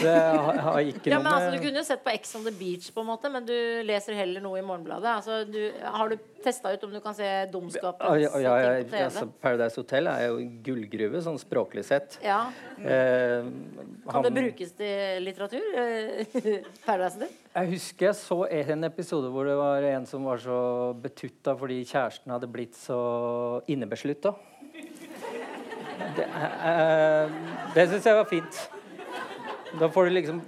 Det har, ikke Ja, noe med altså, Du kunne jo sett på Ex on the Beach, på en måte men du leser heller noe i Morgenbladet. Altså, du, har du testa ut om du kan se dumskapens ja, ja, ja, på TV? altså, Paradise Hotel er jo gullgruve, sånn språklig sett. Ja. Eh, Kan det han- brukes til litteratur? eh, Paradise Hotel? Jeg husker jeg så en episode hvor det var en som var så betutta fordi kjæresten hadde blitt så innebeslutta. Det, eh, det syns jeg var fint. Da får du liksom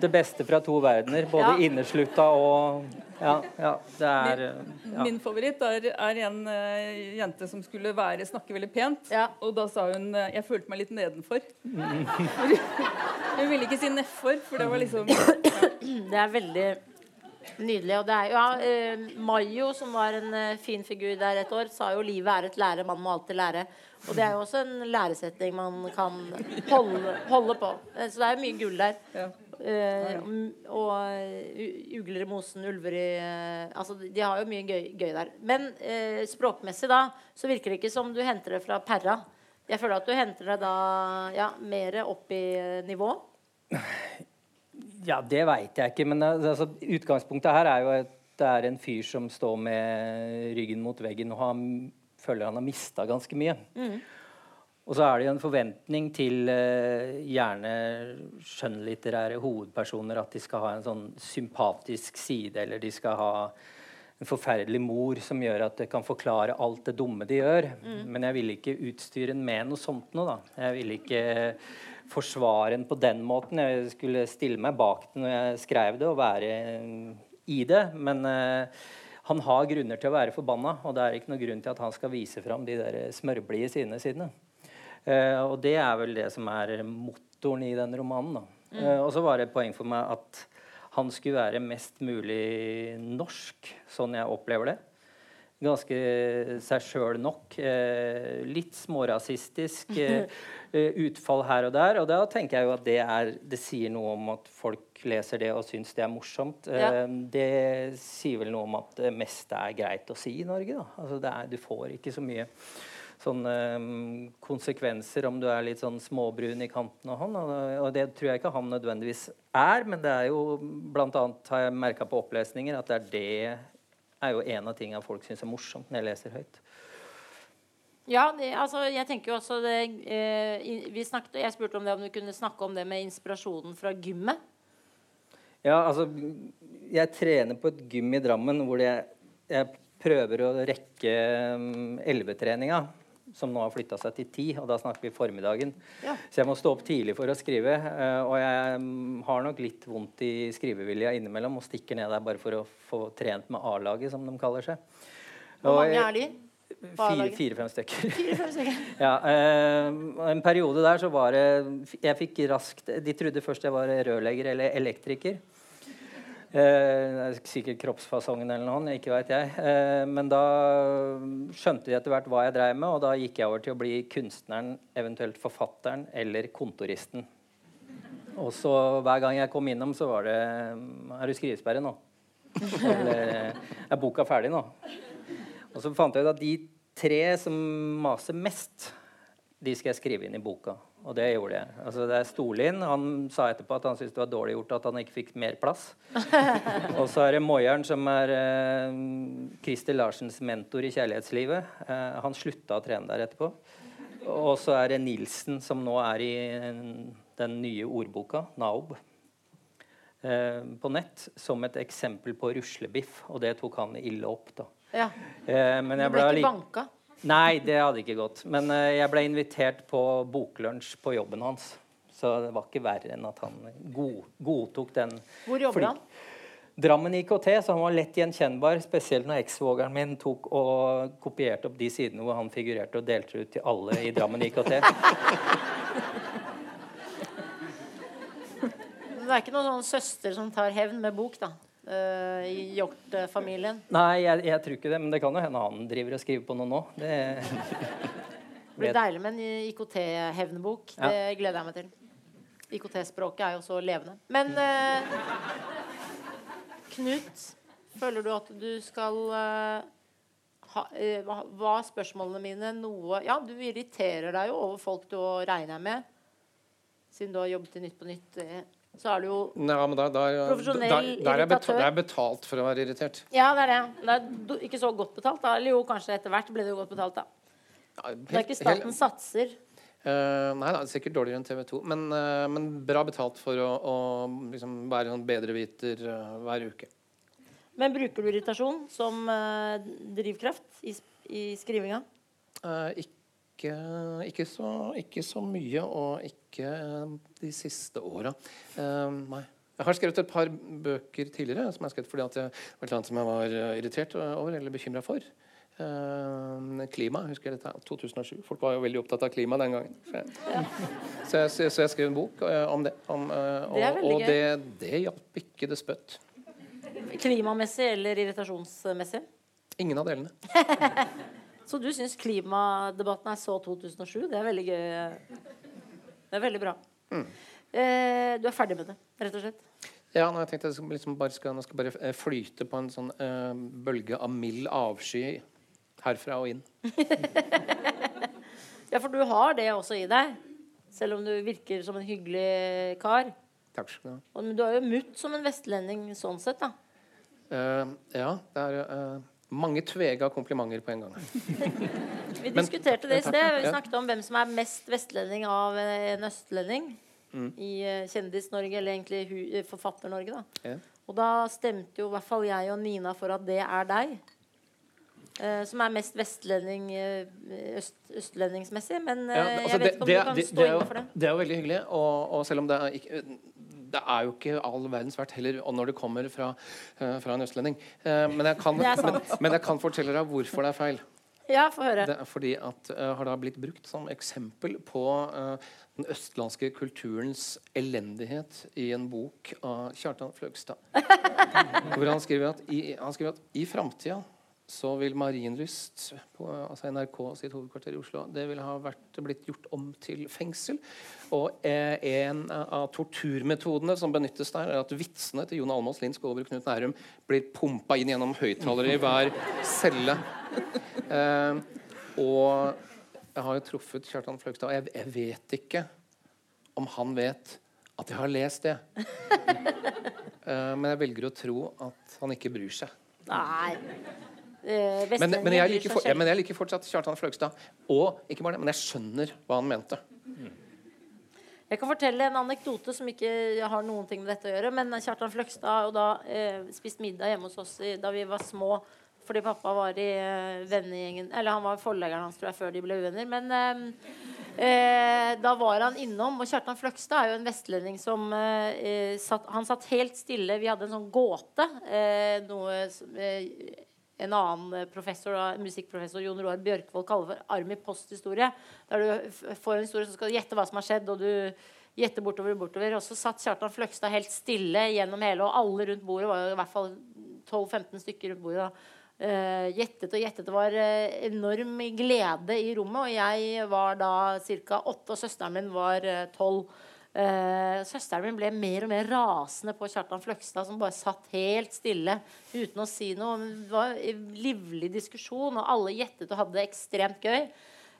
det beste fra to verdener. Både Ja. inneslutta og Ja, ja det er ja. Min favoritt er, er en uh, jente som skulle være, snakke veldig pent. Ja. Og da sa hun uh, 'jeg følte meg litt nedenfor'. hun ville ikke si 'nedfor', for det var liksom Det er veldig nydelig. Og det er jo ja, eh, Mayo, som var en fin figur der et år, sa jo 'livet er et lære, man må alltid lære'. Og det er jo også en læresetning man kan holde, holde på. Så det er jo mye gull der. ja. Eh, og eh, ugler i mosen, ulver i uh, Altså, de har jo mye gøy, gøy der. Men uh, språkmessig da, så virker det ikke som du henter det fra Perra. Jeg føler at du henter det da ja, mer opp i nivå. Ja, det veit jeg ikke. Men altså, utgangspunktet her er jo at det er en fyr som står med ryggen mot veggen og han føler han har mista ganske mye. Og så er det jo en forventning til eh, gjerne skjønnlitterære hovedpersoner at de skal ha en sånn sympatisk side, eller de skal ha en forferdelig mor som gjør at det kan forklare alt det dumme de gjør. Men jeg ville ikke utstyre en med noe sånt noe, da. Jeg ville ikke forsvare en på den måten. Jeg skulle stille meg bak den når jeg skrev det, og være i det. Men eh, han har grunner til å være forbanna, og det er ikke noen grunn til at han skal vise fram de der smørblide sidene sine. Uh, og det er vel det som er motoren i den romanen. Da. Uh, og så var det et poeng for meg at han skulle være mest mulig norsk, sånn jeg opplever det. Ganske seg sjøl nok. Eh, litt smårasistisk eh, eh, utfall her og der. Og da tenker jeg jo at det, er, det sier noe om at folk leser det og syns det er morsomt. Ja. Eh, det sier vel noe om at det meste er greit å si i Norge. Da. Altså det er, du får ikke så mye sånne um, konsekvenser om du er litt sånn småbrun i kanten han. Og, og det tror jeg ikke han nødvendigvis er, men det er jo blant annet har jeg merka på opplesninger at det er det er jo en av tingene folk syns er morsomt når jeg leser høyt. Ja, det, altså, jeg tenker jo også det eh, vi snakket, Jeg spurte om det om du kunne snakke om det med inspirasjonen fra gymmet. Ja, altså Jeg trener på et gym i Drammen hvor jeg, jeg prøver å rekke um, Som nå har flytta seg til ti, og da snakker vi formiddagen. Ja. Så jeg må stå opp tidlig for å skrive. eh, og jeg mm, har nok litt vondt i skrivevilja innimellom og stikker ned der bare for å få trent med A-laget, som de kaller seg. Hvor mange er de? Fire-? Fire-fem stykker. Fire, stykker. Ja, eh, En periode der så var det Jeg fikk raskt De trodde først jeg var rørlegger eller elektriker. Eh, sikkert kroppsfasongen eller noe, ikke veit jeg. Eh, men da skjønte de etter hvert hva jeg dreiv med, og da gikk jeg over til å bli kunstneren, eventuelt forfatteren eller kontoristen. Og så hver gang jeg kom innom, så var det Er du skrivesperre nå? Eller er boka ferdig nå? Og så fant jeg ut at de tre som maser mest, de skal jeg skrive inn i boka. Og det gjorde jeg. Altså, det er Storlien. Han sa etterpå at han syntes det var dårlig gjort at han ikke fikk mer plass. og så er det Moyeren, som er eh, Christer Larsens mentor i kjærlighetslivet. Eh, han slutta å trene der etterpå. Og så er det Nilsen, som nå er i den nye ordboka, Naob, eh, på nett, som et eksempel på ruslebiff. Og det tok han ille opp, da. Ja. Eh, men jeg ble ble ikke banka? Nei, det hadde ikke gått. Men eh, jeg ble invitert på boklunsj på jobben hans. Så det var ikke verre enn at han god, godtok den. Hvor jobber han? Drammen IKT, så han var lett gjenkjennbar. Spesielt når eksvogeren min tok og kopierte opp de sidene hvor han figurerte og delte ut til alle i Drammen IKT. Det er ikke noen sånn søster som tar hevn med bok, da? Eh, I Hjort-familien. Nei, jeg, jeg tror ikke det, men det kan jo hende han driver og skriver på noe nå. Det, Det blir deilig med en IKT-hevnbok. Ja. Det gleder jeg meg til. IKT-språket er jo så levende. Men uh, Knut, føler du at du skal uh, ha, Var spørsmålene mine noe Ja, du irriterer deg jo over folk du regner med. Siden du har jobbet i Nytt på Nytt, så er du jo Nei, men der, der, Profesjonell der, der er betalt, det er betalt for å være irritert. Ja, det er det. Det er ikke så godt betalt, da. Eller jo, kanskje etter hvert ble det jo godt betalt, da. Ja, Det er ikke staten satser. Uh, nei, det er sikkert dårligere enn TV 2, men, uh, men bra betalt for å, å liksom være sånn bedreviter uh, hver uke. Men bruker du irritasjon som uh, drivkraft i, i skrivinga? Eh, ikke, ikke, så, ikke så mye, og ikke de siste åra. Eh, nei. Jeg har skrevet et par bøker tidligere som jeg skrevet fordi at jeg var annet som jeg var eh, irritert over eller bekymra for. Uh, klima, husker jeg dette? 2007. Folk var jo veldig opptatt av klima den gangen. Så jeg, så jeg, så jeg, så jeg skrev en bok uh, om det. Om, uh, og Det er og det, det hjalp ikke det spøtt. Klimamessig eller irritasjonsmessig? Ingen av delene. Så du syns klimadebatten er så 2007? Det er veldig gøy. Det er veldig bra. Eh, du er ferdig med det, rett og slett? Ja, nå jeg tenkte jeg skal liksom bare skal, skal bare eh, flyte på en sånn eh, bølge av mild avsky herfra og inn. Ja, for du har det også i deg. Selv om du virker som en hyggelig kar. Takk skal du ha. Men du er jo mutt som en vestlending sånn sett, da. Eh, ja, det er eh, mange tvega komplimenter på en gang. Vi diskuterte det i sted. Vi snakket om hvem som er mest vestlending av eh, en østlending Mm. i eh, Kjendis-Norge, eller egentlig eh, Forfatter-Norge. da. Ja. Og da stemte jo i hvert fall jeg og Nina for at det er deg. Uh, som er mest vestlending øst, østlendingsmessig. Men uh, Ja, altså, jeg vet ikke om det, du kan det, stå inne for det. det er jo veldig hyggelig, og, og selv om det er ikke det er jo ikke all verdens verdt heller og når det kommer fra, eh, fra en østlending. Eh, men, jeg kan, men, men jeg kan fortelle deg hvorfor det er feil. Ja, få høre. Det er fordi at uh, har da blitt brukt som eksempel på uh, den østlandske kulturens elendighet i en bok av Kjartan Fløgstad. hvor han skriver at i, han skriver at i framtida så vil Marienlyst på altså NRK sitt hovedkvarter i Oslo det vil ha vært, blitt gjort om til fengsel. Og eh, en av torturmetodene som benyttes der, er at vitsene til Jon Almaas, Lind Skåber Knut Nærum blir pumpa inn gjennom høyttalere i hver celle. Eh, og jeg har jo truffet Kjartan Fløgstad, og jeg, jeg vet ikke om han vet at jeg har lest det. Eh, men jeg velger å tro at han ikke bryr seg. Nei. Eh, Men, men, jeg, liker for, ja, men jeg liker fortsatt Kjartan Fløgstad. Og ikke bare det, men jeg skjønner hva han mente. Jeg kan fortelle en anekdote som ikke har noen ting med dette å gjøre. Men Kjartan Fløgstad har jo da eh, spist middag hjemme hos oss i, da vi var små. Fordi pappa var i eh, vennegjengen Eller han var forleggeren hans tror jeg før de ble uvenner. Men eh, eh, da var han innom. Og Kjartan Fløgstad er jo en vestlending som eh, eh, satt, Han satt helt stille. Vi hadde en sånn gåte. Eh, noe som, en annen eh, professor, da, musikkprofessor Jon Roar Bjørkvold kaller for arm post-historie. Der du får en historie, så skal du gjette hva som har skjedd, og du gjette bortover, og bortover. Og så satt Kjartan Fløgstad helt stille gjennom hele, og alle rundt bordet var jo i hvert fall 12-15 stykker rundt bordet. da. Uh, gjettet og gjettet. Det var uh, enorm glede i rommet. Og jeg var da ca. åtte, og søsteren min var tolv. Uh, søsteren min ble mer og mer rasende på Kjartan Fløgstad, som bare satt helt stille uten å si noe. Det var en livlig diskusjon, og alle gjettet og hadde det ekstremt gøy.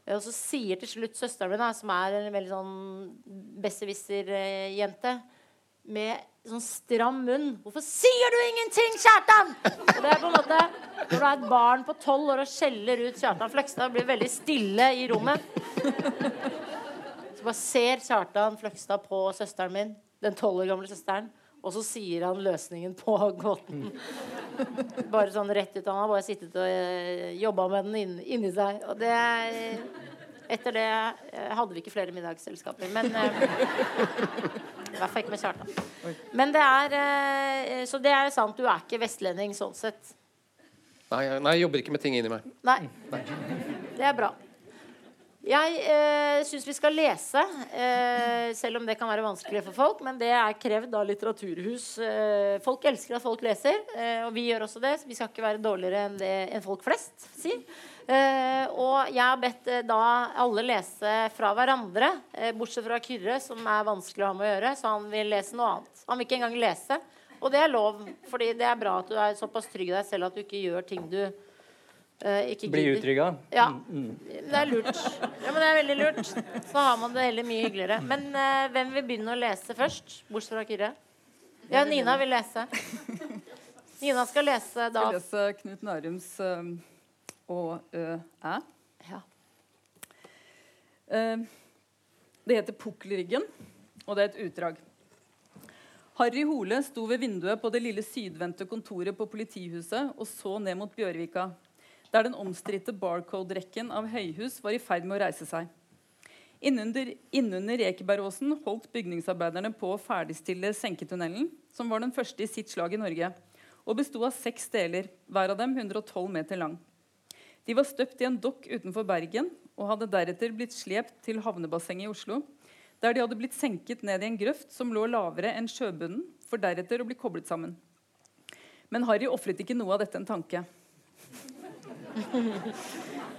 Uh, og så sier til slutt søsteren min, da, som er en veldig sånn besserwisser-jente, med sånn stram munn 'Hvorfor sier du ingenting, Kjartan?' Og det er på en måte Når du er et barn på tolv år og skjeller ut Kjartan Fløgstad, blir veldig stille i rommet. Så bare ser Kjartan Fløgstad på søsteren min, den tolv år gamle søsteren, og så sier han løsningen på gåten. Bare sånn rett ut. Han har bare sittet og uh, jobba med den inni, inni seg. Og det Etter det uh, hadde vi ikke flere middagsselskaper. Men uh, I hvert fall ikke med Kjartan. Men det er Så det er sant, du er ikke vestlending sånn sett. Nei, nei, jeg jobber ikke med ting inni meg. Nei. Det er bra. Jeg eh, syns vi skal lese, eh, selv om det kan være vanskelig for folk. Men det er krevd av Litteraturhus. Eh, folk elsker at folk leser, eh, og vi gjør også det. Så vi skal ikke være dårligere enn enn folk flest sier. Eh, og jeg har bedt eh, da alle lese fra hverandre, bortsett fra Kyrre, som er vanskelig å ha med å gjøre. Så han vil lese noe annet. Han vil ikke engang lese. Og det er lov, fordi det er bra at du er såpass trygg i deg selv at du ikke gjør ting du Bli utrygga? Ja. Mm. Det er lurt. Ja, men det er veldig lurt. Så har man det heller mye hyggeligere. Men uh, hvem vil begynne å lese først? Bortsett fra Kyrre? Ja, Nina vil lese. Nina skal lese da Skal lese Knut Nærums uh, og Ø Æ. Ja. Uh, det heter Pukkelryggen, og det er et utdrag. Harry Hole sto ved vinduet på det lille sydvendte kontoret på politihuset og så ned mot Bjørvika der den omstridte Barcode-rekken av høyhus var i ferd med å reise seg. Innunder, innunder Ekebergåsen holdt bygningsarbeiderne på å ferdigstille senketunnelen, som var den første i sitt slag i Norge, og besto av seks deler, hver av dem 112 meter lang. De var støpt i en dokk utenfor Bergen og hadde deretter blitt slept til havnebassenget i Oslo, der de hadde blitt senket ned i en grøft som lå lavere enn sjøbunnen, for deretter å bli koblet sammen. Men Harry ofret ikke noe av dette en tanke.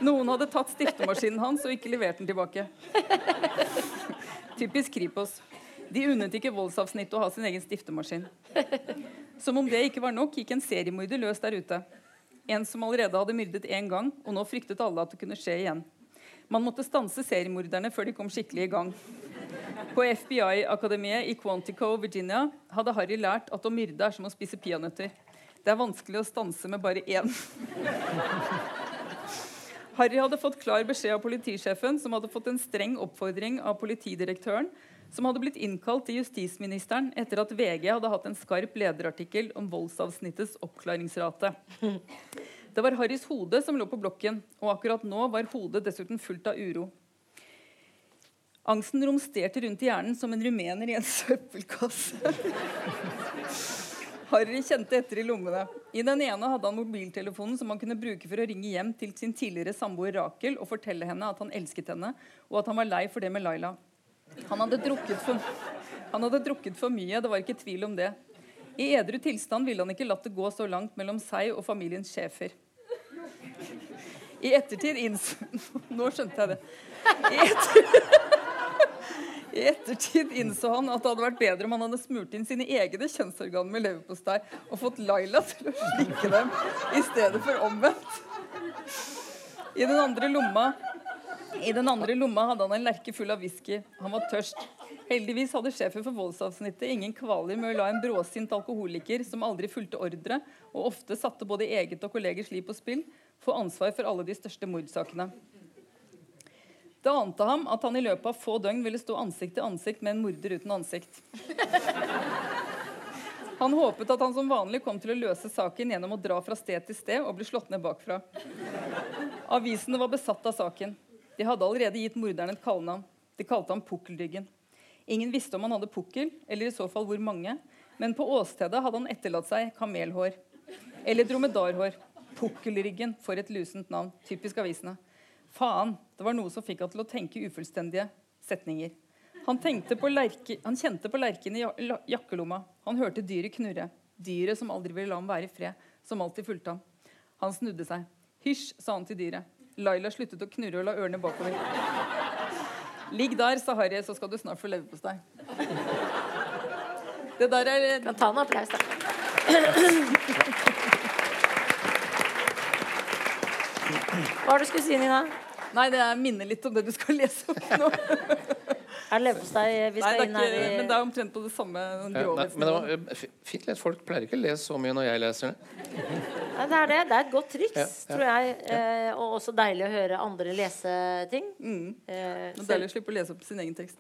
Noen hadde tatt stiftemaskinen hans og ikke levert den tilbake. Typisk Kripos. De unnet ikke voldsavsnittet å ha sin egen stiftemaskin. Som om det ikke var nok, gikk en seriemorder løs der ute. En som allerede hadde myrdet én gang, og nå fryktet alle at det kunne skje igjen. Man måtte stanse seriemorderne før de kom skikkelig i gang. På FBI-akademiet i Quantico, Virginia, hadde Harry lært at å myrde er som å spise peanøtter. Det er vanskelig å stanse med bare én. Harry hadde fått klar beskjed av politisjefen, som hadde fått en streng oppfordring av politidirektøren, som hadde blitt innkalt til justisministeren etter at VG hadde hatt en skarp lederartikkel om voldsavsnittets oppklaringsrate. Det var Harrys hode som lå på blokken, og akkurat nå var hodet dessuten fullt av uro. Angsten romsterte rundt i hjernen som en rumener i en søppelkasse. Harry kjente etter i lommene. I den ene hadde han mobiltelefonen som han kunne bruke for å ringe hjem til sin tidligere samboer Rakel og fortelle henne at han elsket henne, og at han var lei for det med Laila. Han hadde drukket for, han hadde drukket for mye, det var ikke tvil om det. I edru tilstand ville han ikke latt det gå så langt mellom seg og familiens sjefer. I ettertid innså Nå skjønte jeg det. I ettertid i ettertid innså han at det hadde vært bedre om han hadde smurt inn sine egne kjønnsorganer med leverpostei og fått Laila til å slikke dem i stedet for omvendt. I den andre lomma i den andre lomma hadde han en lerke full av whisky. Han var tørst. Heldigvis hadde sjefen for voldsavsnittet ingen kvaler med å la en bråsint alkoholiker som aldri fulgte ordre, og ofte satte både eget og kollegers liv på spill, få ansvar for alle de største mordsakene. Det ante ham at han i løpet av få døgn ville stå ansikt til ansikt med en morder uten ansikt. Han håpet at han som vanlig kom til å løse saken gjennom å dra fra sted til sted og bli slått ned bakfra. Avisene var besatt av saken. De hadde allerede gitt morderen et kallenavn. De kalte ham Pukkeldyggen. Ingen visste om han hadde pukkel, eller i så fall hvor mange. Men på åstedet hadde han etterlatt seg kamelhår. Eller dromedarhår. Pukkelryggen, for et lusent navn. Typisk avisene. Faen, det var noe som fikk han til å tenke ufullstendige setninger. Han, på lerke, han kjente på lerken i jakkelomma. Han hørte dyret knurre. Dyret som aldri ville la ham være i fred. Som alltid fulgte ham. Han snudde seg. Hysj, sa han til dyret. Laila sluttet å knurre og la ørene bakover. Ligg der, sa Harry, så skal du snart få leverpostei. Det der er Kan ta en applaus, da. Hva var det du skulle si, Nina? Nei, det er minner litt om det du skal lese opp nå. Er det leverpostei vi Nei, skal er inn her i men det er omtrent på det samme Ja, grovhetsnivået. men det var eh, fint lest. Folk pleier ikke å lese så mye når jeg leser det. Nei, det er det. Det er et godt triks, Ja, ja. tror jeg. Eh, og også deilig å høre andre lese ting. Mm. Eh, Det er deilig å slippe å lese opp sin egen tekst.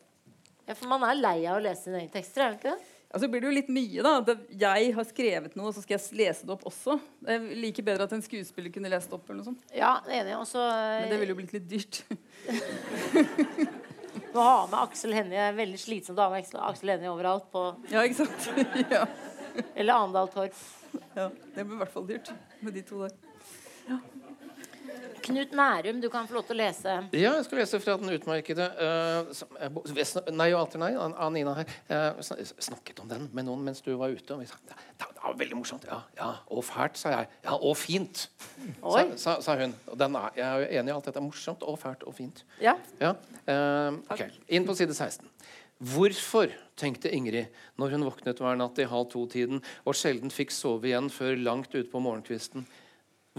ja, for man er lei av å lese sine egne tekster, er man ikke det? Altså blir det jo litt mye, da. Jeg har skrevet noe, og så skal jeg lese det opp også. Det er like bedre at en skuespiller kunne lest det opp. eller noe sånt. Ja, enig. Også, Men det ville jo blitt litt dyrt. å ha med Aksel Hennie er veldig slitsomt å ha med Aksel- Hennie overalt. På, ja, ikke sant? ja. eller Andal Torp. ja. Det blir i hvert fall dyrt med de to der. Knut Nærum, du kan få lov til å lese. Ja, jeg skal lese fra den utmerkede sn- Nei og alltid nei av Nina her. Eh, snakket om den med noen mens du var ute. Og vi sa, det, det var veldig morsomt. Ja, ja, og fælt, sa jeg. Ja, og fint, sa, sa, sa hun. Og den er, jeg er jo enig i alt dette. er Morsomt og fælt og fint. Ja. Ja, Uh, ok. Inn på side 16. Hvorfor, tenkte Ingrid når hun våknet hver natt i halv to-tiden og sjelden fikk sove igjen før langt utpå morgenkvisten.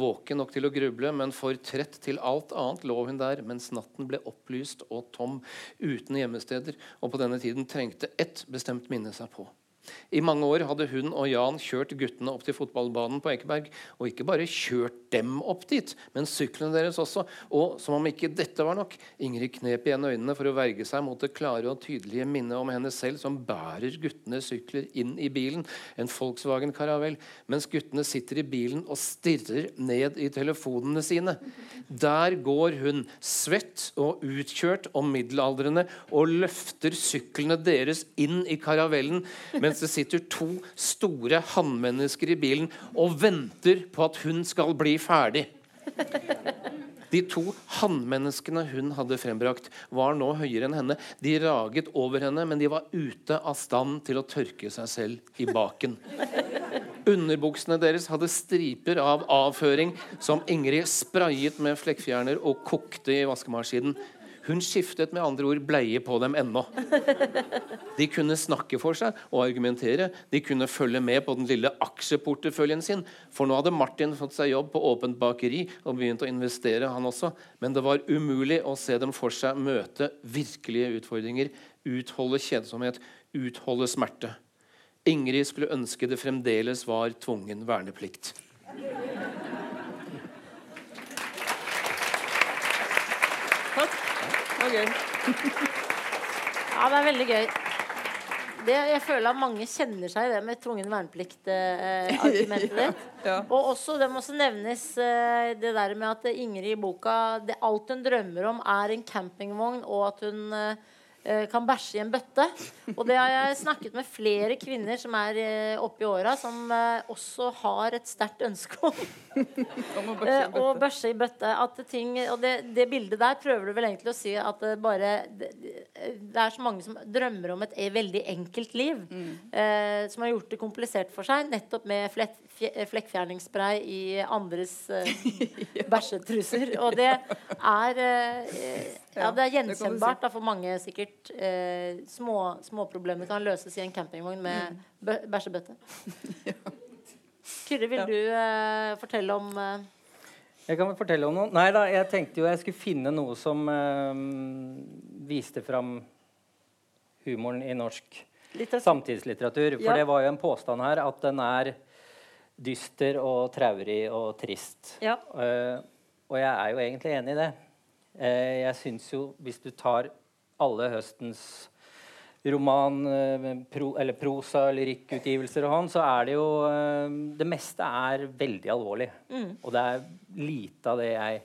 Våken nok til å gruble, men for trett til alt annet lå hun der mens natten ble opplyst og tom, uten gjemmesteder, og på denne tiden trengte ett bestemt minne seg på. I mange år hadde hun og Jan kjørt guttene opp til fotballbanen på Ekeberg. Og ikke bare kjørt dem opp dit, men syklene deres også. Og som om ikke dette var nok, Ingrid knep igjen øynene for å verge seg mot det klare og tydelige minnet om henne selv som bærer guttenes sykler inn i bilen, en Volkswagen Caravelle, mens guttene sitter i bilen og stirrer ned i telefonene sine. Der går hun, svett og utkjørt og middelaldrende, og løfter syklene deres inn i karavellen, mens det sitter to store hannmennesker i bilen og venter på at hun skal bli ferdig. De to hannmenneskene hun hadde frembrakt, var nå høyere enn henne. De raget over henne, men de var ute av stand til å tørke seg selv i baken. Underbuksene deres hadde striper av avføring som Ingrid sprayet med flekkfjerner og kokte i vaskemaskinen. Hun skiftet med andre ord bleie på dem ennå. De kunne snakke for seg og argumentere. De kunne følge med på den lille aksjeporteføljen sin. For nå hadde Martin fått seg jobb på åpent bakeri og begynt å investere, han også. Men det var umulig å se dem for seg møte virkelige utfordringer, utholde kjedsomhet, utholde smerte. Ingrid skulle ønske det fremdeles var tvungen verneplikt. Takk. Det var gøy. Ja, det er veldig gøy. Det, jeg føler at mange kjenner seg i det med tvungen verneplikt-argumentet ditt. Ja. Og også, det må også nevnes eh, det der med at Ingrid i boka det, Alt hun drømmer om, er en campingvogn, og at hun eh, eh, kan bæsje i en bøtte. Og det har jeg snakket med flere kvinner som er oppi oppe i åra, som eh, også har et sterkt ønske om å bæsje i Eh, bøtte. At ting, og det, det bildet der prøver du vel egentlig å si at det bare Det, det er så mange som drømmer om et veldig enkelt liv. Eh, som har gjort det komplisert for seg, nettopp med flett, flekkfjerningsspray i andres uh, bæsjetruser. Og det er uh, Ja, det er gjenkjennbart da, for mange, sikkert. Eh, små, småproblemer kan løses i en campingvogn med bæsjebøtte. Kyrre, vil du uh, fortelle om eh, Jeg kan fortelle om noe. Nei da, jeg tenkte jo jeg skulle finne noe som øh, viste fram humoren i norsk litteratur? samtidslitteratur. For Ja. det var jo en påstand her at den er dyster og traurig og trist. Ja. Uh, og jeg er jo egentlig enig i det. Uh, jeg syns jo, hvis du tar alle høstens roman, eh, pro, eller prosa, lyrikkutgivelser og sånn, så er det jo Det meste er veldig alvorlig. Og det er lite av det jeg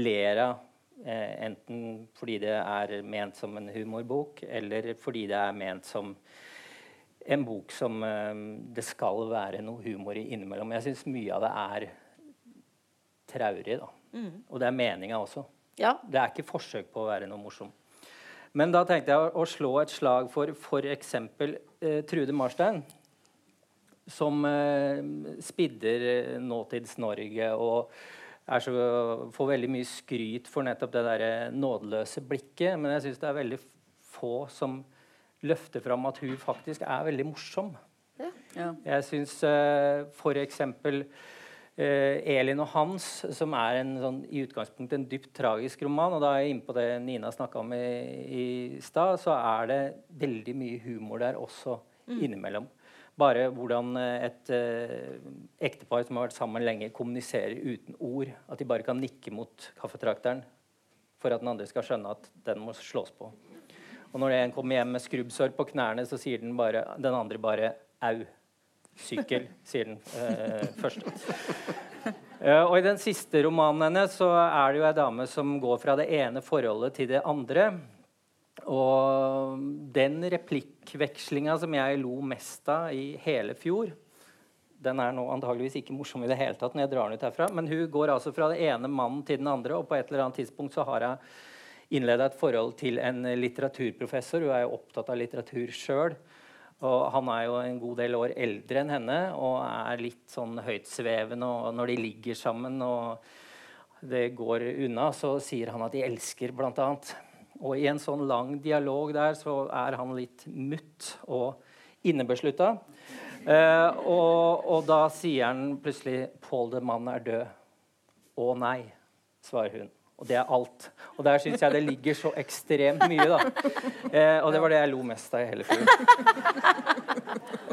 ler av. Enten fordi det er ment som en humorbok, eller fordi det er ment som en bok som eh, det skal være noe humor i innimellom. Jeg syns mye av det er traurig, da. Og det er meninga også. ja. Det er ikke forsøk på å være noe morsom. Men da tenkte jeg å, å slå et slag for f.eks. Eh, Trude Marstein. Som eh, spidder eh, nåtids-Norge og så, får veldig mye skryt for nettopp det der nådeløse blikket. Men jeg syns det er veldig få som løfter fram at hun faktisk er veldig morsom. Ja. Jeg syns uh, f.eks. Uh, Elin og Hans, som er en, sånn, i utgangspunktet en dypt tragisk roman, og da er jeg inne på det Nina snakka om i, i stad, så er det veldig mye humor der også mm. innimellom. Bare hvordan eh, et uh, ektepar som har vært sammen lenge, kommuniserer uten ord. At de bare kan nikke mot kaffetrakteren for at den andre skal skjønne at den må slås på. Og når en kommer hjem med skrubbsår på knærne, så sier den, bare, den andre bare 'au'. Sykkel, sier den eh, først. Uh, og I den siste romanen hennes så er det jo ei dame som går fra det ene forholdet til det andre. Og den replikkvekslinga som jeg lo mest av i hele fjor, den er nå antageligvis ikke morsom i det hele tatt når jeg drar den ut herfra, men hun går altså fra det ene mannen til den andre, og på et eller annet tidspunkt så har hun innleda et forhold til en litteraturprofessor. Hun er jo opptatt av litteratur sjøl. Og han er jo en god del år eldre enn henne og er litt sånn høytsvevende. Og når de ligger sammen og det går unna, så sier han at de elsker, bl.a. Og i en sånn lang dialog der så er han litt mutt og innebeslutta. Eh, og, og, da sier han plutselig 'Paul de Mann er død'. 'Å nei', svarer hun. Og det er alt. Og der syns jeg det ligger så ekstremt mye, da. Eh, og det var det jeg lo mest av i hele filmen.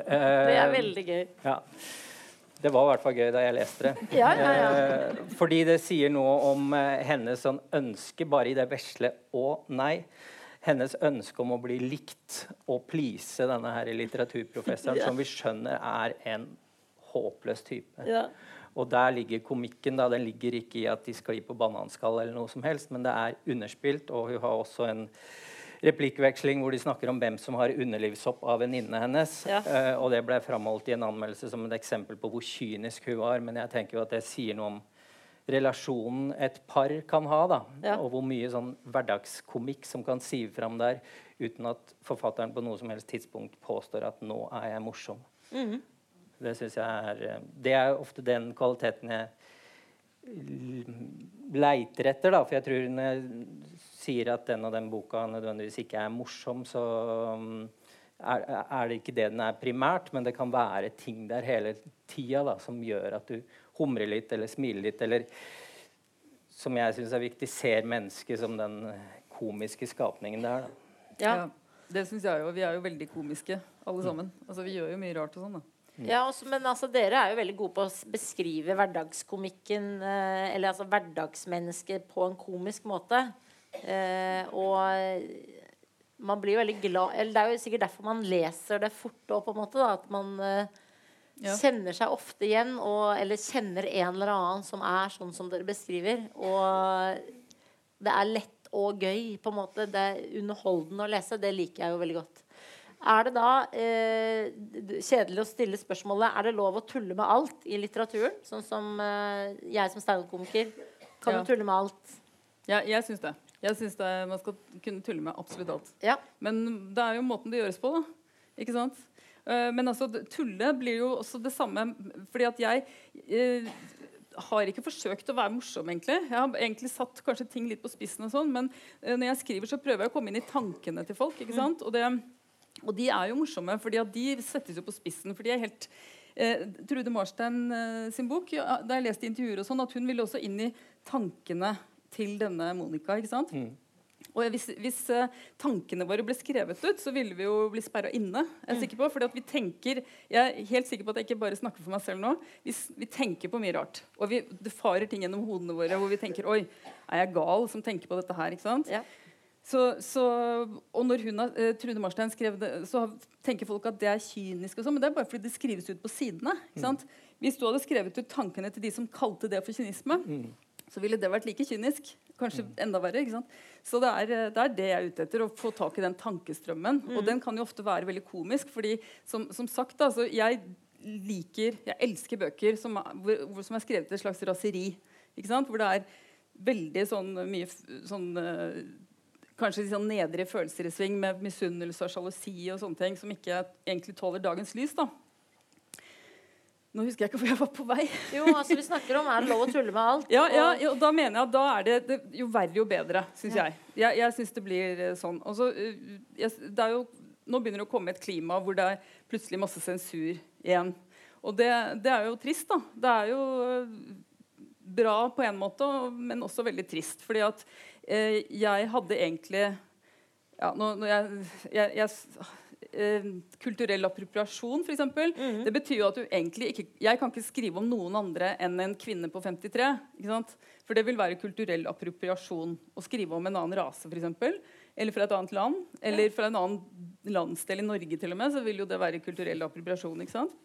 Eh, det er veldig gøy. Ja. Det var i hvert fall gøy da jeg leste det. Ja, ja, ja. Eh, fordi det sier noe om eh, hennes sånn ønske bare i det vesle og nei'. Hennes ønske om å bli likt og please denne her litteraturprofessoren, som vi skjønner er en håpløs type. Ja. Og der ligger komikken. da, Den ligger ikke i at de sklir på bananskall, eller noe som helst, men det er underspilt. Og hun har også en replikkveksling hvor de snakker om hvem som har underlivshopp av venninnene hennes. Ja. Uh, og det ble framholdt i en anmeldelse som et eksempel på hvor kynisk hun var. Men jeg tenker jo at det sier noe om relasjonen et par kan ha. da, ja. Og hvor mye sånn hverdagskomikk som kan sive fram der uten at forfatteren på noe som helst tidspunkt påstår at 'nå er jeg morsom'. Mm -hmm. Det synes jeg er eh, Det er ofte den kvaliteten jeg leiter etter. da, For jeg tror når jeg sier at den og den boka nødvendigvis ikke er morsom, så mm, er, er, det ikke det den er primært, men det kan være ting der hele tida som gjør at du humrer litt eller smiler litt, eller som jeg syns er viktig, ser mennesket som den komiske skapningen det er. Da. Ja. ja, det syns jeg jo. Vi er jo veldig komiske, alle sammen. Altså, vi gjør jo mye rart og sånn. da. Ja, også, men altså, dere er jo veldig gode på å beskrive hverdagskomikken, eh, eller altså hverdagsmennesket, på en komisk måte. Eh, og man blir jo veldig glad Eller det er jo sikkert derfor man leser det fort òg, på en måte. Da, at man eh, ja. kjenner seg ofte igjen, og, eller kjenner en eller annen som er sånn som dere beskriver. Og det er lett og gøy, på en måte. Det er underholdende å lese. Det liker jeg jo veldig godt. Er det da eh, kjedelig å stille spørsmålet Er det lov å tulle med alt i litteraturen? Sånn som eh, jeg som standup-komiker kan ja. tulle med alt. Ja, jeg syns det. Jeg synes det, man skal kunne tulle med absolutt alt. Ja. Men det er jo måten det gjøres på, da. Ikke sant? Uh, men altså, tulle blir jo også det samme fordi at jeg uh, har ikke forsøkt å være morsom, egentlig. Jeg har egentlig satt kanskje ting litt på spissen, og sånn, men uh, når jeg skriver, så prøver jeg å komme inn i tankene til folk. ikke sant? Og det og de er jo morsomme, fordi de settes jo på spissen. for de er helt eh, Trude Marstein eh, sin bok, ja, da jeg leste intervjuer og sånn, at hun ville også inn i tankene til denne Monica. ikke sant? Mm. Og hvis, hvis uh, tankene våre ble skrevet ut, så ville vi jo bli sperra inne. Jeg er mm. sikker på, fordi at vi tenker, jeg er helt sikker på at jeg ikke bare snakker for meg selv nå. Vi, vi tenker på mye rart. Og vi, det farer ting gjennom hodene våre hvor vi tenker Oi, er jeg gal som tenker på dette her? ikke sant? Ja. Så, så, og når hun eh, Trude Marstein skrev det, så tenker folk at det er kynisk. og sånn, Men det er bare fordi det skrives ut på sidene. Mm. Hvis du hadde skrevet ut tankene til de som kalte det for kynisme, mm. så ville det vært like kynisk. Kanskje mm. enda verre. ikke sant? Så det er, eh, det er, det jeg er ute etter. Å få tak i den tankestrømmen. Og mm. den kan jo ofte være veldig komisk. fordi som, som sagt, altså, jeg liker, jeg elsker bøker som er, hvor, som er skrevet i et slags raseri. ikke? Hvor det er veldig sånn mye sånn uh, kanskje sånn nedre følelser i sving med misunnelse og sjalusi og sånne ting som ikke egentlig tåler dagens lys. da. Nå husker jeg ikke hvor jeg var på vei. Jo, altså vi snakker om er det lov å tulle med alt. Ja, ja, og- da mener jeg at da er det, det jo verre jo bedre, syns Ja. jeg. Jeg, jeg syns det blir eh, sånn. Også, eh, jeg, det jo, nå begynner det å komme et klima hvor det er plutselig masse sensur igjen. Og det, det er jo trist, da. Det er jo eh, bra på en måte, men også veldig trist. Fordi at jeg hadde egentlig ja, nå, når jeg, jeg, jeg eh, Kulturell appropriasjon, f.eks. Mhm. Det betyr jo at du egentlig ikke Jeg kan ikke skrive om noen andre enn en kvinne på 53. Ikke sant? For det vil være kulturell appropriasjon å skrive om en annen rase, f.eks. Eller fra et annet land. Eller fra en annen landsdel i Norge, til og med. Så vil jo det være kulturell appropriasjon. ikke sant?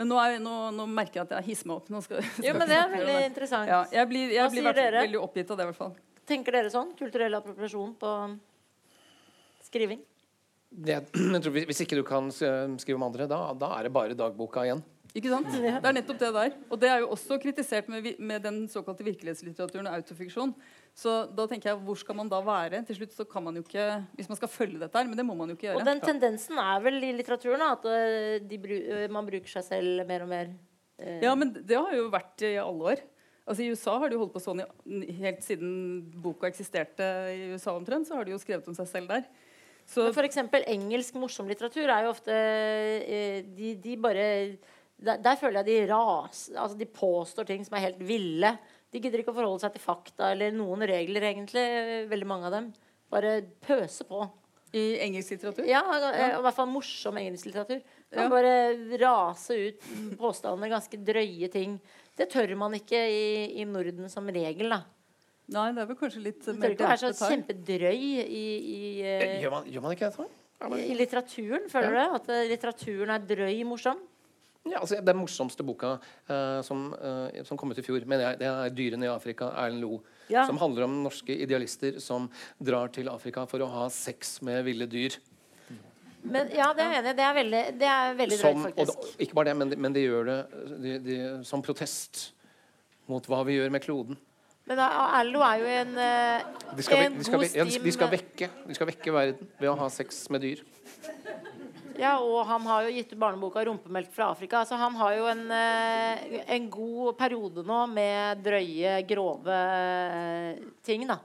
Men nå, er, nå, nå merker jeg at jeg hisser meg opp. Nå skal, Jo, men det er veldig interessant. ja, jeg blir, Hva jeg blir sier dere? veldig oppgitt av det. i hvert fall. Tenker dere sånn? Kulturell appropriasjon på skriving? Det, jeg tror, hvis- hvis ikke du kan skrive om andre, da, da er det bare dagboka igjen. Ikke sant? Det er nettopp det der. Og det er jo også kritisert med, med den såkalte virkelighetslitteraturen og autofiksjon. Så da tenker jeg, hvor skal man da være? Til slutt så kan man jo ikke Hvis man skal følge dette her, men det må man jo ikke gjøre. Og den tendensen er vel i litteraturen at eh, de, bru- eh, man bruker seg selv mer og mer. eh, Ja, men det har jo vært i alle år. Altså I USA har de holdt på sånn helt siden boka eksisterte i USA omtrent, så har de jo skrevet om seg selv der. Så Men for eksempel engelsk morsom litteratur er jo ofte De, de bare der, der føler jeg de ras Altså de påstår ting som er helt ville. De gidder ikke å forholde seg til fakta eller noen regler, egentlig. Veldig mange av dem. Bare pøse på. i engelsk litteratur Ja, i hvert fall morsom engelsk litteratur. Kan Ja. bare rase ut påstander, ganske drøye ting. Det tør man ikke i, i Norden som regel, da. Nei, det er vel kanskje litt Du mer tør ikke være så kjempedrøy i, i, eh, Gjør man, gjør man ikke dette? i litteraturen, føler du? At litteraturen er drøy morsom? Ja, altså, Den morsomste boka uh, som, uh, som kom ut i fjor, mener jeg, det er 'Dyrene i Afrika', Erlend Loe. Ja. Som handler om norske idealister som drar til Afrika for å ha sex med ville dyr. Men ja, det er jeg enig i. Det er veldig, det er veldig Som, drøyt, faktisk. det, ikke bare det, men de, men de gjør det de, de, som protest mot hva vi gjør med kloden. Men Erlend Loe er jo en, uh, De skal, en de skal, god stim de skal vekke, de skal vekke verden ved å ha sex med dyr. Ja, og han har jo gitt ut barneboka 'Rumpemelk fra Afrika'. Så han har jo en, eh, en god periode nå med drøye, grove eh, ting, da.